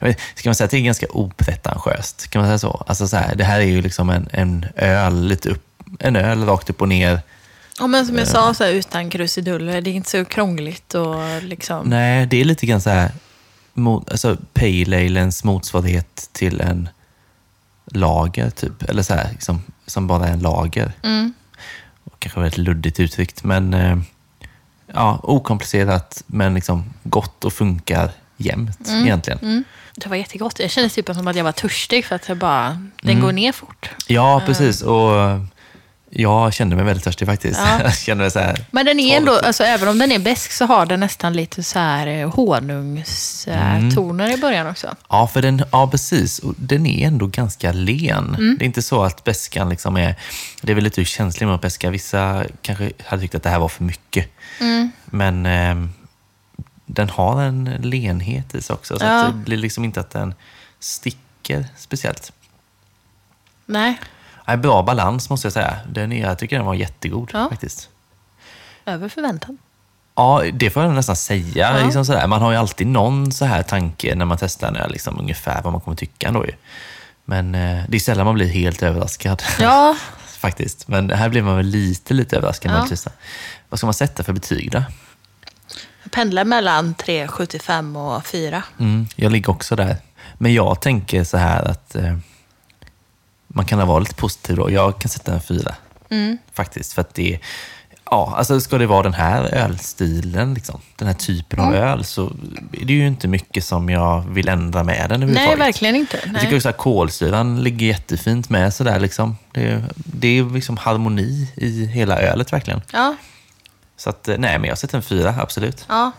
vet, ska man säga att det är ganska opretentiöst? Kan man säga så? Alltså så här, det här är ju liksom en, en öl, lite upp, en öl rakt upp och ner. Ja, men som jag sa, så här, utan krusiduller. Det är inte så krångligt och liksom... Nej, det är lite grann så här, mot, alltså pale alens motsvarighet till en lager, typ. Eller så här, liksom, som bara är en lager. Mm. Kanske väldigt luddigt uttryckt, men eh, ja, okomplicerat, men liksom gott och funkar jämt egentligen. Mm. Det var jättegott. Jag kände typ som att jag var törstig för att jag bara, den går ner fort. Ja, precis. Och jag kände mig väldigt törstig faktiskt. Ja. Jag kände mig så här, Men den är ändå, alltså, även om den är besk så har den nästan lite så här eh, honungstoner i början också. Ja, för den, ja, precis. Och den är ändå ganska len. Mm. Det är inte så att beskan liksom är... Det är väl lite känsligt med beska. Vissa kanske hade tyckt att det här var för mycket. Mm. Men ehm, den har en lenhet i sig också. Så Ja. att det blir liksom inte att den sticker speciellt. Nej, Nej, bra balans måste jag säga. Den är, jag tycker den var jättegod Ja. faktiskt. över förväntan. Ja, det får jag nästan säga. Ja. Liksom sådär. Man har ju alltid någon så här tanke när man testar öl, liksom, ungefär vad man kommer tycka ändå. Ju. Men eh, det är sällan man blir helt överraskad. Ja, faktiskt. Men här blev man väl lite, lite överraskad. Ja. möjligtvis. Vad ska man sätta för betyg då? jag pendlar mellan 3,75 och 4. Mm, jag ligger också där. Men jag tänker så här att eh, man kan vara lite positiv då. Jag kan sätta en fyra. Mm. Faktiskt. För att det Ja, alltså ska det vara den här ölstilen, liksom, den här typen Mm. av öl, så är det ju inte mycket som jag vill ändra med den Nej, verkligen inte. Jag tycker Nej. också att kolsyran ligger jättefint med. Sådär, liksom. det, är- det är liksom harmoni i hela ölet verkligen. Ja, Så att, eh, nej, men jag sätter en fyra, absolut. ja.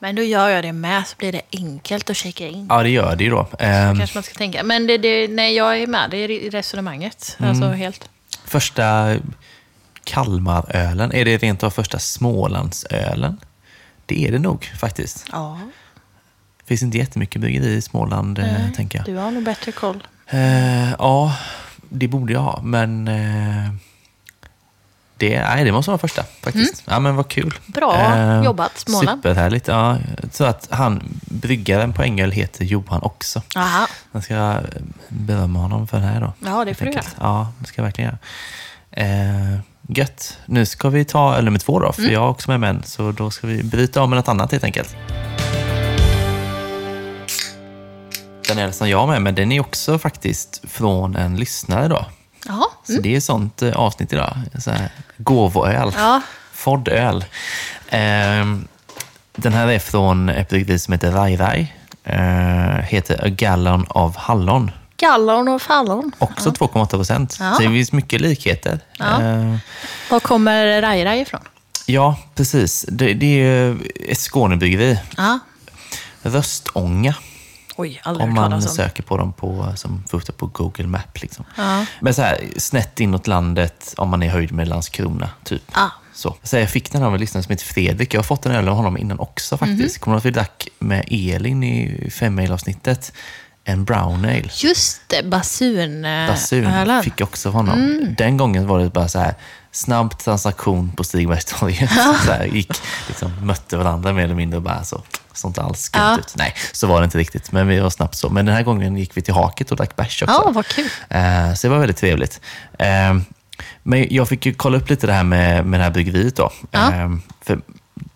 Men då gör jag det med så blir det enkelt att checka in. Ja, det gör det ju då. Ehm, Kanske man ska tänka. Men det, det, nej, jag är med. Det är i resonemanget. Mm. Alltså helt. Första Kalmarölen, är det rent av första Smålandsölen? Det är det nog faktiskt. Ja, Det finns inte jättemycket bryggeri i Småland, eh, tänker jag. du har nog bättre koll. Eh, ja, det borde jag ha, men eh, det, nej, det måste vara första faktiskt. Ja, men vad kul. Mm. Bra jobbat, Småland. Superhärligt. Ja, så att han, bryggaren på Ängöl heter Johan också. Aha. Jag ska berömma honom för det här då. Ja, det får du enkelt. Ja, det ska jag verkligen göra. Eh, gött. Nu ska vi ta öl nummer två då, för Mm. jag är också med män. Så då ska vi bryta av med något annat helt enkelt. Den öl som jag har med mig, den är också faktiskt från en lyssnare då. Jaha. Så det är sånt eh, avsnitt idag. Så här, gåvoöl. Ja. Foddöl. Ehm, den här är från ett bryggeri som heter Rai Rai. Eh, heter A Gallon of Hallon. Gallon och fallon. Också 2,8 procent. Ja. Så det finns mycket likheter. Ja. Eh, Var kommer Raira ifrån? ja, precis. Det, det är ett Skånebryggeri. Ja. Röstånga. Oj, Om man söker på dem på, som det på Google Map. Liksom. Ja. Men så här, snett inåt landet, om man är höjd med Landskrona, typ. Ah. Så, så jag fick den av en lyssnare som heter Fredrik. Jag har fått en öl av honom innan också faktiskt. Kommer du ihåg att vi drack med Elin i femmil-avsnittet? En brown ale. Just det, basun. Basun ölen. fick jag också av honom. Den gången var det bara så här snabb transaktion på Stigbergstorget. så här, gick, liksom, mötte varandra mer eller mindre och bara så. Sånt alls skumt Ja. ut. Nej, så var det inte riktigt. Men vi var snabbt så. Men den här gången gick vi till haket och drack bärs också. Ja, vad kul. Eh, så det var väldigt trevligt. Eh, men jag fick ju kolla upp lite det här med, med det här bryggeriet då. Ja. Eh, för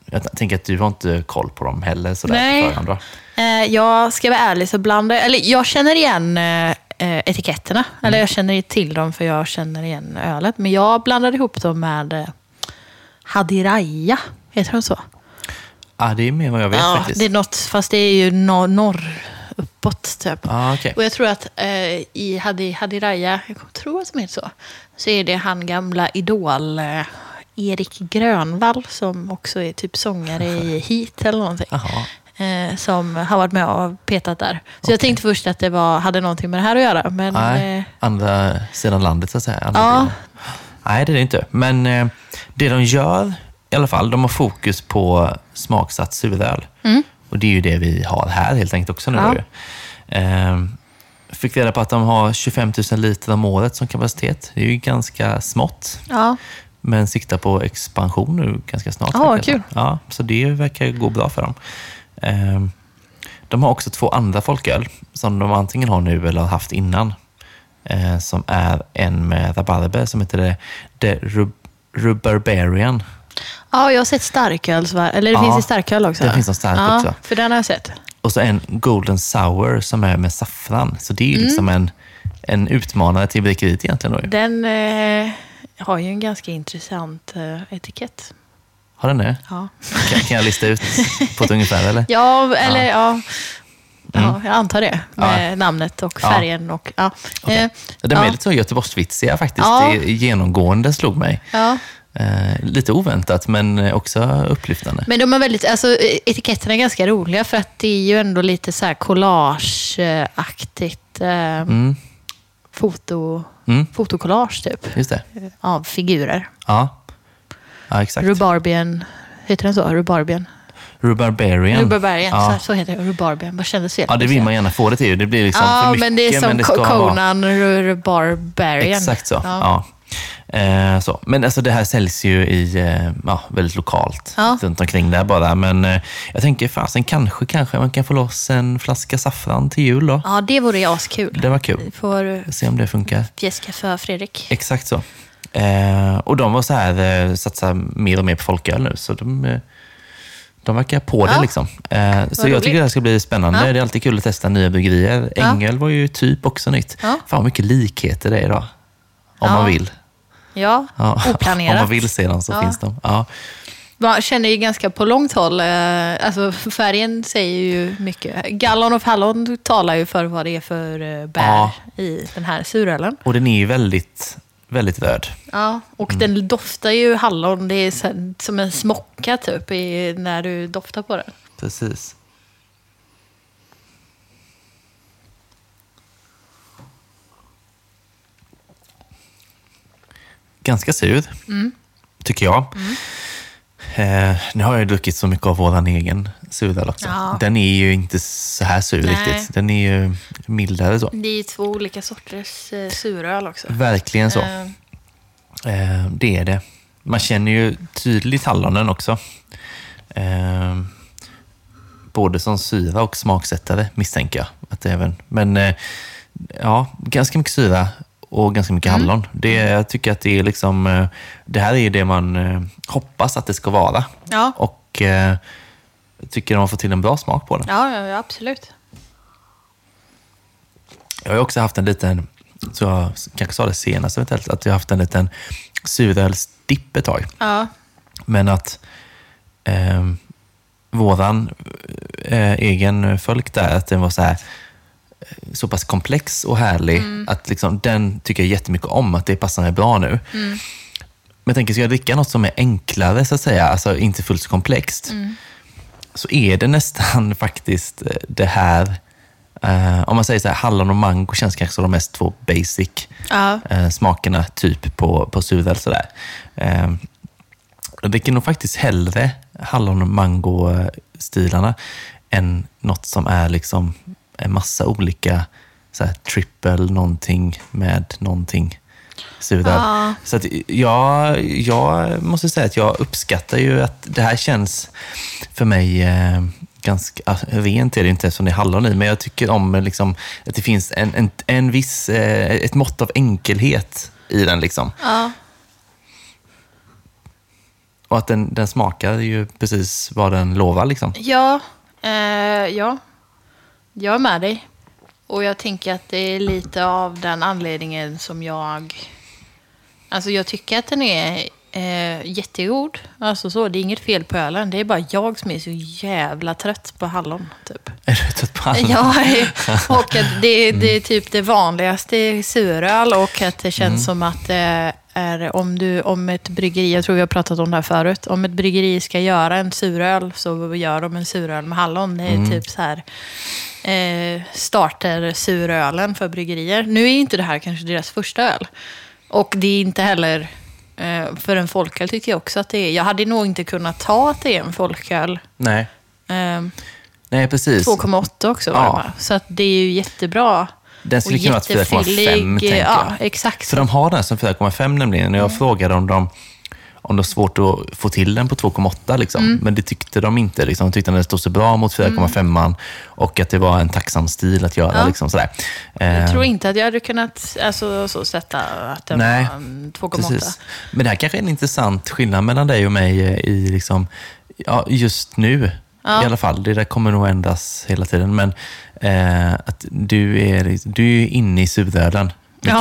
jag tänker att du har inte koll på dem heller sådär Nej. på förhand? Eh, jag ska vara ärlig så blandar eller jag känner igen eh, etiketterna. Eller jag känner till dem för jag känner igen ölet. Men jag blandade ihop dem med eh, Hadiraya. Heter de så? Ja, det är mer vad jag vet ja, faktiskt. det är något, fast det är ju norr, norr uppåt typ. Ja, okej. Och jag tror att eh, i Hadi, Hadiraya, jag tror att de heter så, så är det han gamla idol eh, Erik Grönvall som också är typ sångare i Heat eller någonting. Eh, som har varit med och petat där. Så jag tänkte först att det var, hade någonting med det här att göra. Men Nej, eh, andra sidan landet så att säga. Andra Ja. Nej, det är det inte. Men eh, det de gör i alla fall, de har fokus på smaksatt suröl. Och det är ju det vi har här helt enkelt också nu. Mm. Ja. då ju. Eh, fick reda på att de har 25 000 liter om året som kapacitet. Det är ju ganska smått. ja, Men siktar på expansion nu ganska snart. Ja, kul. Ja, så det verkar gå bra för dem. Ehm, De har också två andra folköl som de antingen har nu eller har haft innan. Eh, Som är en med rabarber som heter det, det Rub- Rubarbarian. Ja, jag har sett starköl. Eller det Ja, finns i starköl också. det finns en stark ja, också. för den har jag sett. Och så en Golden Sour som är med saffran. Så det är ju Mm. liksom en, en utmanare till bryggeriet egentligen. Då. ju. Den eh, har ju en ganska intressant eh, etikett. Har den det? Ja, Kan, kan jag lista ut på ett ungefär eller? ja eller ja. Ja, jag antar det. Ja. Med namnet och Ja. färgen. Och, ja. Eh, De är ja. lite så Göteborgsvitsiga faktiskt. Ja. Det genomgående slog mig. ja. Eh, lite oväntat men eh, också upplyftande. Men de är väldigt, alltså, etiketterna är ganska roliga för att det är ju ändå lite så här collageaktigt eh, Mm, foto, mm, fotokollage typ. just det. Av figurer. Ja, ja exakt. Rhubarbian, heter den så? Rhubarbian? Rubarbarian. Rhubarbian, Ja. så, så heter det. Rhubarbian, vad kändes fel? ja, det vill man gärna få det till. Det blir liksom Ja, för mycket. men det är som det ska vara- Conan Rhubarbarian. Exakt så. Ja. Ja. Eh, så. Men alltså, det här säljs ju i, eh, ja, väldigt lokalt Ja. runt omkring där bara. Men eh, jag tänker fasen kanske, kanske man kan få loss en flaska saffran till jul då. Ja, det vore ju askul. Det var kul. Vi får Se om det funkar. fjäska för Fredrik. Exakt så. Eh, och de var så här, eh, satsar mer och mer på folköl nu, så de, eh, de verkar på det. Ja. Liksom. Eh, så jag roligt. tycker det här ska bli spännande. Ja. Det är alltid kul att testa nya bryggerier. Ja. Ängel var ju typ också nytt. Ja. Fan vad mycket likheter det är idag. Om man vill. Ja, Ja. oplanerat. Om man vill se dem så Ja. finns de. Ja. Man känner ju ganska på långt håll. eh, Alltså färgen säger ju mycket. Gallon of Hallon talar ju för vad det är för eh, bär Ja. i den här surölen. Och den är ju väldigt, väldigt röd. Ja, och den doftar ju hallon. Det är som en smocka typ när du doftar på den. Precis. Ganska sur, Mm. tycker jag. Eh, nu har jag druckit så mycket av vår egen suröl också. Ja. Den är ju inte så här sur Nej. riktigt. Den är ju mildare så. Det är ju två olika sorters eh, suröl också. Verkligen så. Eh, Eh, det är det. Man känner ju tydligt hallonen också. Eh, både som syra och smaksättare misstänker jag. Att även, men eh, ja, ganska mycket syra och ganska mycket hallon. Det, jag tycker att det är liksom, eh, det här är det man eh, hoppas att det ska vara. Ja. Och eh, jag tycker de har fått till en bra smak på den. Ja, ja, absolut. Jag har också haft en liten, så jag kanske sa det senast eventuellt, att jag har haft en liten surölsdipp ett tag. Ja, Men att eh, våran eh, egen folk där, att den var så här eh, så pass komplex och härlig att liksom, den tycker jag jättemycket om, att det passar mig bra nu. Men jag tänker, ska jag dricka något som är enklare, så att säga, alltså inte fullt så komplext, så är det nästan faktiskt eh, det här, eh, om man säger så här, hallon och mango känns kanske som de mest två basic ja. eh, smakerna typ på, på suröl. Sådär. Eh, Jag dricker nog faktiskt hellre hallon och mango-stilarna än något som är liksom en massa olika så här, triple någonting med någonting suröl. Ja. Så att jag, jag måste säga att jag uppskattar ju att det här känns för mig eh, ganska, ah, rent är det inte eftersom det är hallon i, men jag tycker om liksom, att det finns en, en, en viss, eh, ett mått av enkelhet i den. Liksom. Ja. Och att den, den smakar ju precis vad den lovar. Liksom. Ja, eh, ja, jag är med dig. Och jag tänker att det är lite av den anledningen som jag... Alltså jag tycker att den är eh, jättegod. Alltså så, det är inget fel på ölen. Det är bara jag som är så jävla trött på hallon. Typ. Är du trött på hallon? Ja, och att det, det är typ det vanligaste suröl och att det känns som att det är om, du, om ett bryggeri, jag tror vi har pratat om det här förut, om ett bryggeri ska göra en suröl så gör de en suröl med hallon. Det är typ så här eh, starter surölen för bryggerier. Nu är inte det här kanske deras första öl. Och det är inte heller eh, för en folköl tycker jag också att det är. Jag hade nog inte kunnat ta att det är en folköl. Nej. Eh, Nej, precis. 2,8 också var det Ja. va? Så att det är ju jättebra. Den skulle kunna vara 4,5 jättefyllig, tänker jag. ja, exakt. För de har den som 4,5 nämligen. När jag frågade om de om det var svårt att få till den på 2,8. Liksom. Mm. Men det tyckte de inte. Liksom. De tyckte att den stod så bra mot 4,5 och att det var en tacksam stil att göra. Ja. Liksom, sådär. Jag Eh, tror inte att jag hade kunnat alltså, så sätta att den Nej, var en 2,8. Precis. Men det här kanske är en intressant skillnad mellan dig och mig eh, i liksom, ja, just nu. Ja. I alla fall. Det där kommer nog ändras hela tiden. Men eh, att du är, du är inne i surölen. Mycket,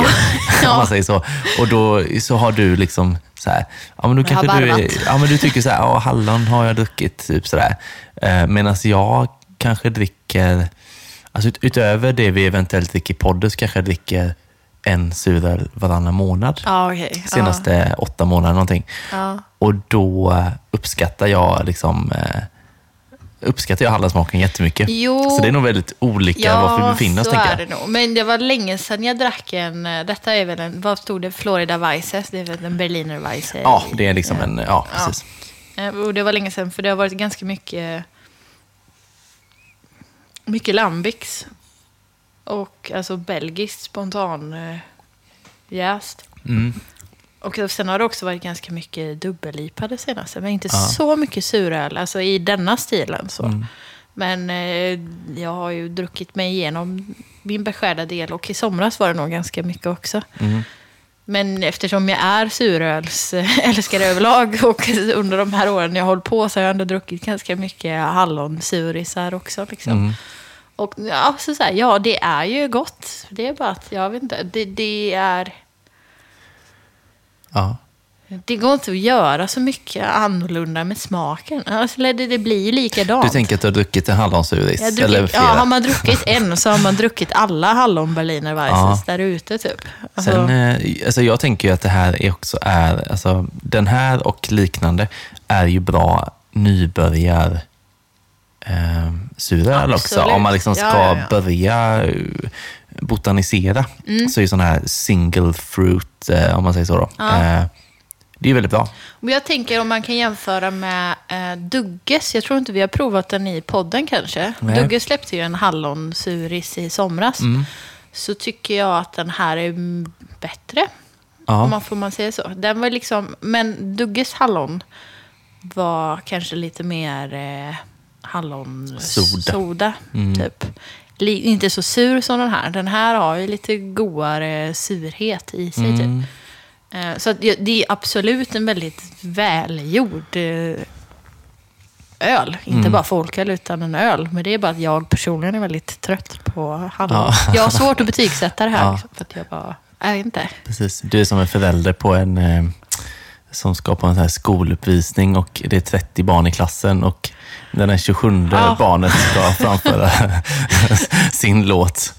Ja. Om man säger så. Och då så har du liksom så här, ja men då kanske du, är, ja, men du tycker så här, ja hallon har jag druckit, typ sådär. Eh, Medan jag kanske dricker, alltså ut, utöver det vi eventuellt dricker i podden, så kanske jag dricker en suröl varannan månad Ja, okej. senaste åtta månaderna någonting. Ja. Och då uppskattar jag liksom eh, uppskattar jag hallonsmaken jättemycket. Jo. Så det är nog väldigt olika var vi befinner oss, så tänker är det nog. Men det var länge sedan jag drack en, eh, detta är väl en, vad stod det, Florida Weisse, det är väl en Berliner Weisse. Ja, det är liksom en, ja precis. Eh, Och det var länge sedan, för det har varit ganska mycket, mycket lambics. Och alltså belgiskt spontan eh, jäst. Mm. Och sen har det också varit ganska mycket dubbellipade senaste, men inte Ja. så mycket suröl, alltså i denna stilen. Så. Mm. Men eh, jag har ju druckit mig igenom min beskärda del och i somras var det nog ganska mycket också. Mm. Men eftersom jag är surölsälskare överlag och under de här åren jag har hållit på så har jag ändå druckit ganska mycket hallonsurisar också. Liksom. Mm. Och ja, så så här, ja, det är ju gott. Det är bara att, jag vet inte, det, det är... Ja. Det går inte att göra så mycket annorlunda med smaken. Alltså, det, det blir ju likadant. Du tänker att du har druckit en Eller ja, har man druckit en så har man druckit alla hallon berliner Ja. där ute typ. Alltså, Sen, eh, alltså jag tänker ju att det här är också är, alltså den här och liknande är ju bra nybörjar eh, suröl också. Om man liksom ska Ja, ja, ja. börja eh, botanisera Mm. så är sån här single fruit, eh, om man säger så då, Ja. eh, det är väldigt bra. Jag tänker om man kan jämföra med eh, Dugges. Jag tror inte vi har provat den i podden kanske. Nej. Dugges släppte ju en hallonsuris i somras. Mm. Så tycker jag att den här är bättre. Ja. Om man får man säga så. Den var liksom, men Dugges hallon var kanske lite mer eh, hallonsoda. Soda. Mm. Typ. Inte så sur som den här. Den här har ju lite godare surhet i sig. Typ. Mm. Eh, Så det är absolut en väldigt välgjord eh, öl. Inte Mm. bara folköl, utan en öl. Men det är bara att jag personligen är väldigt trött på hallon. Ja. Jag har svårt att betygsätta det här. Ja. För att jag bara, jag vet inte. Precis. Du är som en förälder på en eh, som ska på en här skoluppvisning och det är 30 barn i klassen och den här 27 Ja. barnet ska framföra sin låt.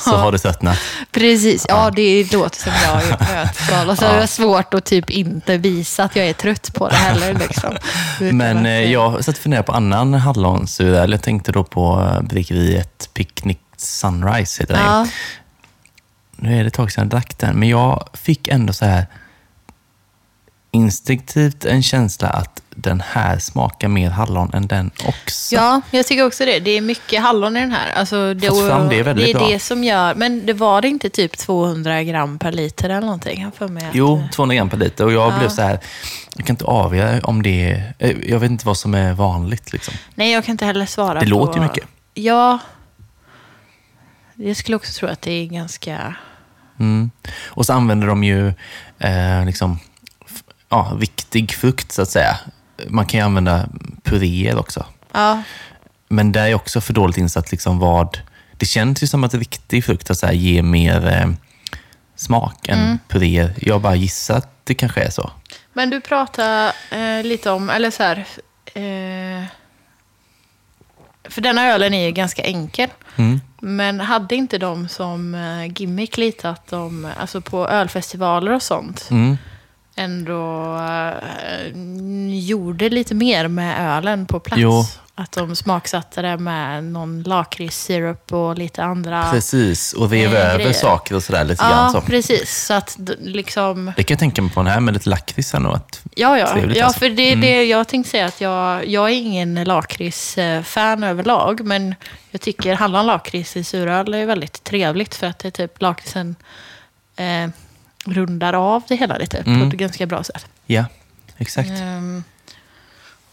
Så har du tröttnat. Precis, ja det låter som jag är i nötskal. Så Ja. jag har svårt att typ inte visa att jag är trött på det heller. Liksom. Men att, eh, jag satt och funderade på annan hallonsuröl. Jag tänkte då på eh, bryggeriet Picnic Sunrise, heter den. Ja, Nu är det ett tag sedan jag drack den, men jag fick ändå så här instinktivt en känsla att den här smakar mer hallon än den också. Ja, jag tycker också det. Det är mycket hallon i den här. Alltså, det, fram det väldigt det är bra. det som gör... Men det var det inte typ 200 gram per liter eller någonting? För mig att, Jo, eh, 200 gram per liter. Och jag Ja. blev så här, jag kan inte avgöra om det är, eh, jag vet inte vad som är vanligt. Liksom. Nej, jag kan inte heller svara Det på... låter ju mycket. Ja. Jag skulle också tro att det är ganska... Mm. Och så använder de ju eh, liksom, ja, riktig frukt, så att säga. Man kan ju använda puréer också. Ja, Men det är också för dåligt insatt liksom vad... Det känns ju som att riktig frukt att så här, ger mer eh, smak än Mm. puréer. Jag bara gissar att det kanske är så. Men du pratade eh, lite om, eller så här... Eh, för denna ölen är ju ganska enkel. Mm. Men hade inte de som eh, gimmick lite att de, alltså på ölfestivaler och sånt, Mm. Ändå eh, gjorde lite mer med ölen på plats? Jo. Att de smaksatte det med någon lakritssirup och lite andra... Precis, och rev Eh, över saker och sådär lite grann. Ja, precis. Så att liksom... Det kan jag tänka mig på den här med lite lakrits här nog. Att, Ja, ja. Trevligt ja alltså. för det är det jag tänkte säga att jag, jag är ingen lakrits-fan överlag, men jag tycker hallon lakrits i suröl är väldigt trevligt för att det är typ lakritsen eh, rundar av det hela lite på Mm. ett ganska bra sätt. ja, exakt. Ehm,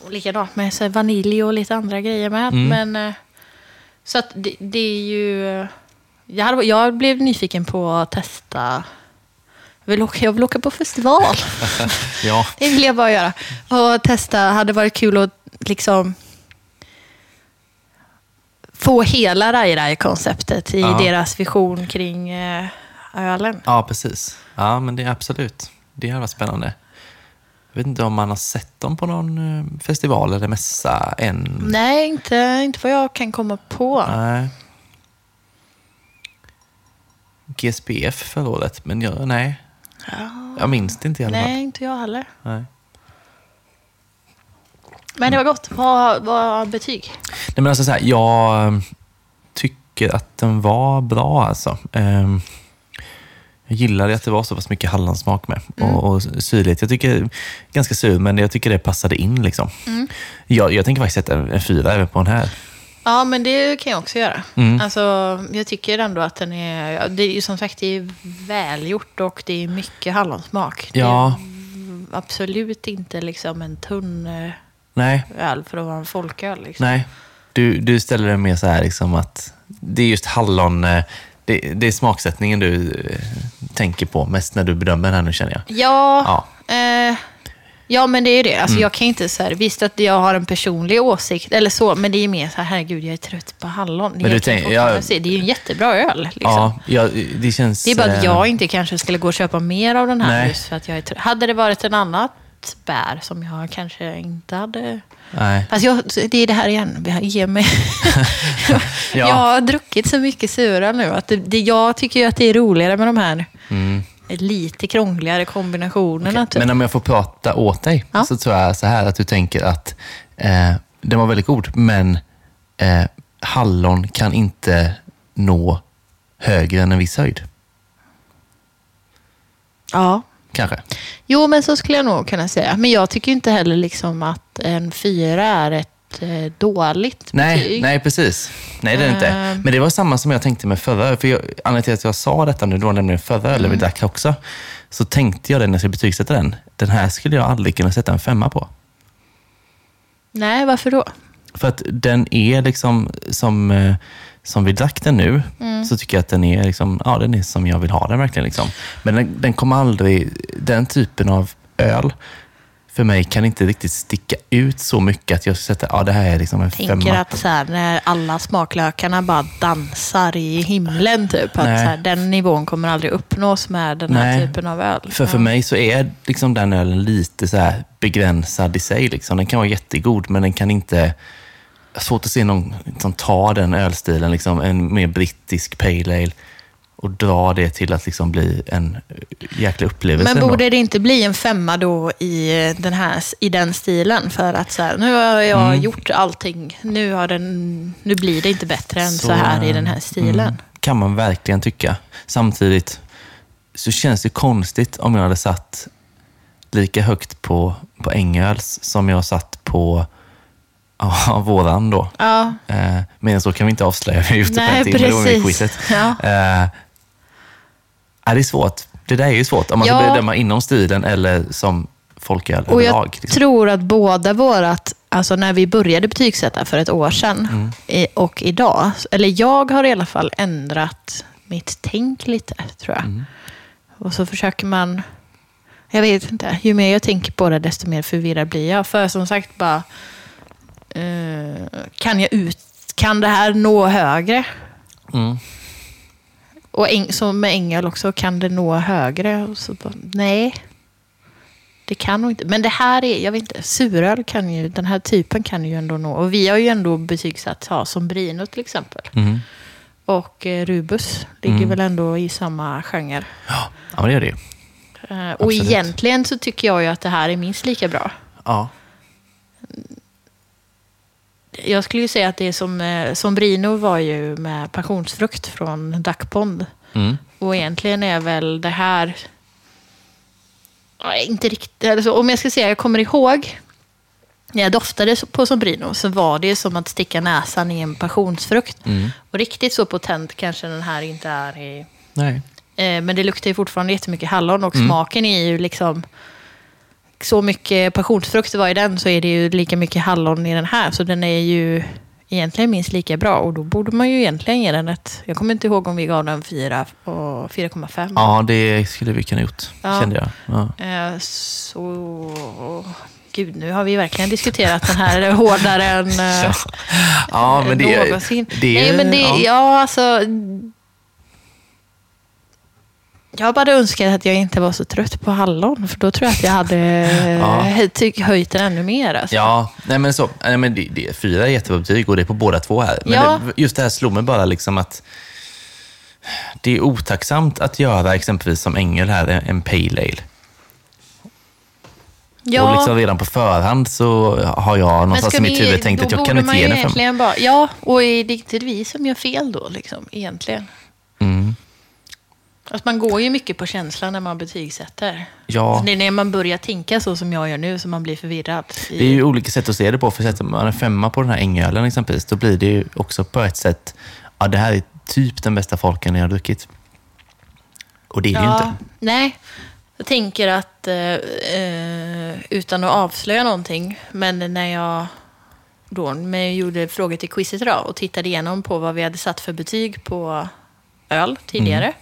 och likadant med så vanilj och lite andra grejer med. Mm. Men, eh, så att det, det är ju... Jag, hade, jag blev nyfiken på att testa... Jag vill åka, jag vill åka på festival. Ja, Det vill jag bara göra. Och testa. Hade varit kul att liksom få hela Rai Rai-konceptet i Ja. deras vision kring eh, ölen. ja, precis. Ja, men det är absolut. Det har varit spännande. Jag vet inte om man har sett dem på någon eh, festival eller mässa än. Nej, inte, inte vad jag kan komma på. Nej. GSPF förra året, men jag, nej. Jag minns det inte i alla fall. Nej, inte jag heller. Nej. Men det var gott. Vad vad betyg? Nej, men alltså så här, jag eh, tycker att den var bra alltså. Ehm, Jag gillade att det var så pass mycket hallonsmak med och, och syrlighet. Jag tycker, ganska sur, men jag tycker det passade in. Liksom. Jag, jag tänker faktiskt sätta en, en fyra även på den här. Ja, men det kan jag också göra. Mm. Alltså, jag tycker ändå att den är... Det är ju som sagt det är välgjort och det är mycket hallonsmak. Ja. Det är absolut inte liksom en tunn eh, Nej, öl för att vara en folköl. Liksom. nej. Du, du ställer det mer så här liksom att det är just hallon, eh, det, det är smaksättningen du eh, tänker på mest när du bedömer den här nu känner jag. Ja, Ja. eh, ja, men det är ju det. Mm. Alltså, Jag kan inte så här, visst att jag har en personlig åsikt eller så, men det är mer så här, herregud, jag är trött på hallon. du Jag kan tänk- fortfarande ja. se, det är ju en jättebra öl. Liksom. Ja, ja, det känns... Det är bara att eh, jag inte kanske skulle gå och köpa mer av den här Nej. just för att jag är trött. Hade det varit en annat bär som jag kanske inte hade... Nej. Fast jag, det är det här igen, ger mig. Ja. Jag har druckit så mycket sura nu att det, det, jag tycker ju att det är roligare med de här Mm. lite krångligare kombinationerna. Typ. Men om jag får prata åt dig, Ja. så tror jag så här att du tänker att eh, den var väldigt god, men eh, hallon kan inte nå högre än en viss höjd. Ja. Kanske. Jo, men så skulle jag nog kunna säga. Men jag tycker inte heller liksom att en fyra är ett eh, dåligt Nej, betyg. nej, precis. Nej, det är det inte. Ehm. Men det var samma som jag tänkte med förra. För jag, anledningen till att jag sa detta nu, var nämligen förra Mm. vi drack också. Så tänkte jag det när jag skulle betygsätta den. Den här skulle jag aldrig kunna sätta en femma på. Nej, varför då? För att den är liksom som, eh, som vi drack den nu, Mm. så tycker jag att den är, liksom, ja, den är som jag vill ha den verkligen. Liksom. Men den, den kommer aldrig, den typen av öl, för mig kan inte riktigt sticka ut så mycket att jag sätter, ja det här är liksom en tänker femma. att så här, när alla smaklökarna bara dansar i himlen, typ. Att här, den nivån kommer aldrig uppnås med den här Nej. typen av öl. För, för mig så är liksom den ölen lite så begränsad i sig. Liksom. Den kan vara jättegod, men den kan inte... Svårt att se någon som tar den ölstilen, liksom, en mer brittisk pale ale, och dra det till att liksom bli en jäkla upplevelse. Men ändå. borde det inte bli en femma då i den, här, i den stilen? För att så här, nu har jag Mm. gjort allting. Nu, har den, nu blir det inte bättre än så, här i den här stilen. mm, kan man verkligen tycka. Samtidigt så känns det konstigt om jag hade satt lika högt på, på Ängöls som jag satt på ja, våran då. Ja, Eh, men så kan vi inte avslöja. Vi har gjort det på en timme då med precis. quizet. Ja. Eh, ja, det är svårt. Det där är ju svårt. Om man ska Ja. bedöma inom stilen eller som folköl och jag överlag. liksom. tror att båda vårat, alltså när vi började betygsätta för ett år sedan Mm. i- och idag, eller jag har i alla fall ändrat mitt tänk lite, tror jag. Mm. Och så försöker man, jag vet inte, ju mer jag tänker på det desto mer förvirrad blir jag. För som sagt bara, kan jag ut, kan det här nå högre? Mm. Och äng, som med ängel också, kan det nå högre? Och så bara, nej, det kan nog inte. Men det här är, jag vet inte, suröl kan ju, den här typen kan ju ändå nå. Och vi har ju ändå betygsatt, ja, som Brino till exempel. Mm. Och eh, Rubus ligger Mm. väl ändå i samma genre. Ja, men det gör det ju. Eh, och Absolut. egentligen så tycker jag ju att det här är minst lika bra. Ja. Jag skulle ju säga att det är som, eh, som Brino var ju med passionsfrukt från Duckpond. Mm. Och egentligen är väl det här... Inte riktigt... Alltså, om jag ska säga, jag kommer ihåg när jag doftade på Sombrino så var det som att sticka näsan i en passionsfrukt. Mm. Och riktigt så potent kanske den här inte är. I, Nej. eh, men det luktar ju fortfarande jättemycket hallon och Mm. smaken är ju liksom... Så mycket passionsfrukt det var i den så är det ju lika mycket hallon i den här. Så den är ju egentligen minst lika bra. Och då borde man ju egentligen ge den ett... Jag kommer inte ihåg om vi gav den 4 och 4,5. Ja, det skulle vi kunna gjort, Ja. kände jag. Ja. Eh, Så... Gud, nu har vi verkligen diskuterat den här hårdare än eh, ja, men det, någonsin. det Nej, men det, ja. ja. alltså... Jag bara önskar att jag inte var så trött på hallon, för då tror jag att jag hade Ja. höjt den ännu mer. Alltså. Ja, nej men så. Nej, men det, det, fyra är jättebra betyg och det är på båda två här. Men Ja. det, just det här slog mig bara liksom att det är otacksamt att göra exempelvis som Ängel här, en- pale ale. Ja, Och liksom redan på förhand så har jag någonstans i mitt huvud tänkt att jag kan inte ge den fem. bara, Ja, och är det inte vi som gör fel då, liksom, egentligen? Mm. Alltså, man går ju mycket på känslan när man betygsätter. Ja. Så det är när man börjar tänka så som jag gör nu som man blir förvirrad. i- Det är ju olika sätt att se det på. För sätter man en femma på den här ängölen exempelvis, då blir det ju också på ett sätt, ja det här är typ den bästa folken jag har druckit. Och det är det ju inte. Nej, jag tänker att, eh, eh, utan att avslöja någonting, men när jag då när jag gjorde frågor till quizet idag och tittade igenom på vad vi hade satt för betyg på öl tidigare. Mm.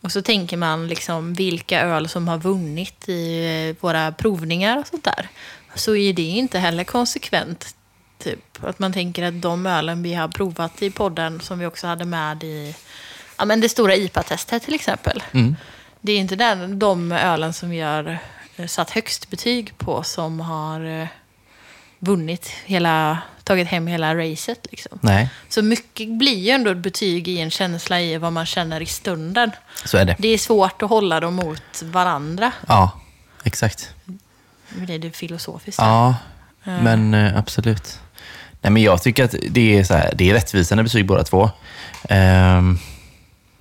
Och så tänker man liksom vilka öl som har vunnit i eh, våra provningar och sånt där. Så är det inte heller konsekvent. Typ. Att man tänker att de ölen vi har provat i podden, som vi också hade med i ja, men det stora IPA-testet till exempel. Mm. Det är inte den, de ölen som vi har eh, satt högst betyg på som har eh, vunnit hela, tagit hem hela racet. Liksom. Nej, Så mycket blir ju ändå ett betyg i en känsla i vad man känner i stunden. så är det. Det är svårt att hålla dem mot varandra. Ja, exakt. Nu blir det filosofiskt. Ja, men eh, absolut. Nej, men jag tycker att det är, så här, det är rättvisande betyg båda två. Ehm,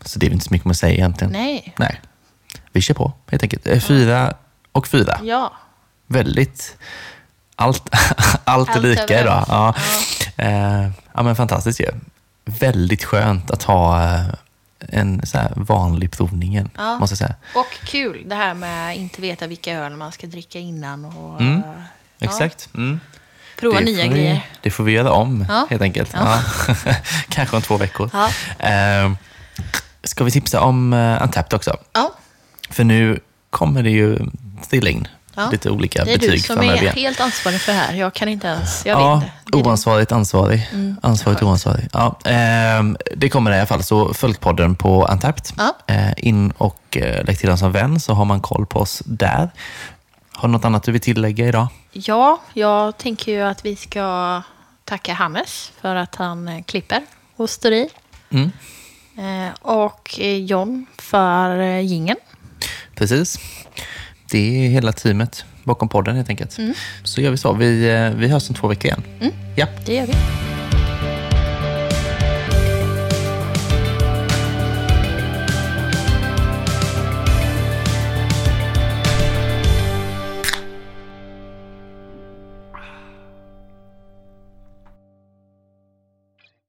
så det är inte så mycket att säga egentligen. Nej. Nej. Vi kör på helt enkelt. Eh, Fyra och fyra. Ja. Väldigt... Allt, allt är Allt lika överens. idag. Ja. Eh, ja, men fantastiskt ju. Väldigt skönt att ha eh, en så vanlig provning Ja. måste jag säga. Och kul det här med att inte veta vilka öl man ska dricka innan. Och, Mm. ja, Exakt. Mm. Prova Det nya vi- grejer. Det får vi göra om, Ja. helt enkelt. Ja. Ja. Kanske om två veckor. Ja. Eh, ska vi tipsa om uh, Untapped också? Ja, För nu kommer det ju trilla in Ja. lite olika det är du betyg som framöver är helt ansvarig för det här. Jag kan inte ens, jag ja, vet inte. Oansvarigt ansvarig. Mm, Ansvarigt oansvarig. Ja, ehm, det kommer i alla fall. Så följ podden på Untapped. Ja. Eh, in och eh, lägg till den som vän så har man koll på oss där. Har du något annat du vill tillägga idag? Ja, jag tänker ju att vi ska tacka Hannes för att han eh, klipper och står i. Mm. Eh, och eh, John för eh, jingeln. Precis. Det är hela teamet bakom podden helt enkelt. Mm. Så gör vi så. Vi, eh, vi hörs om två veckor igen. Ja. Det gör vi.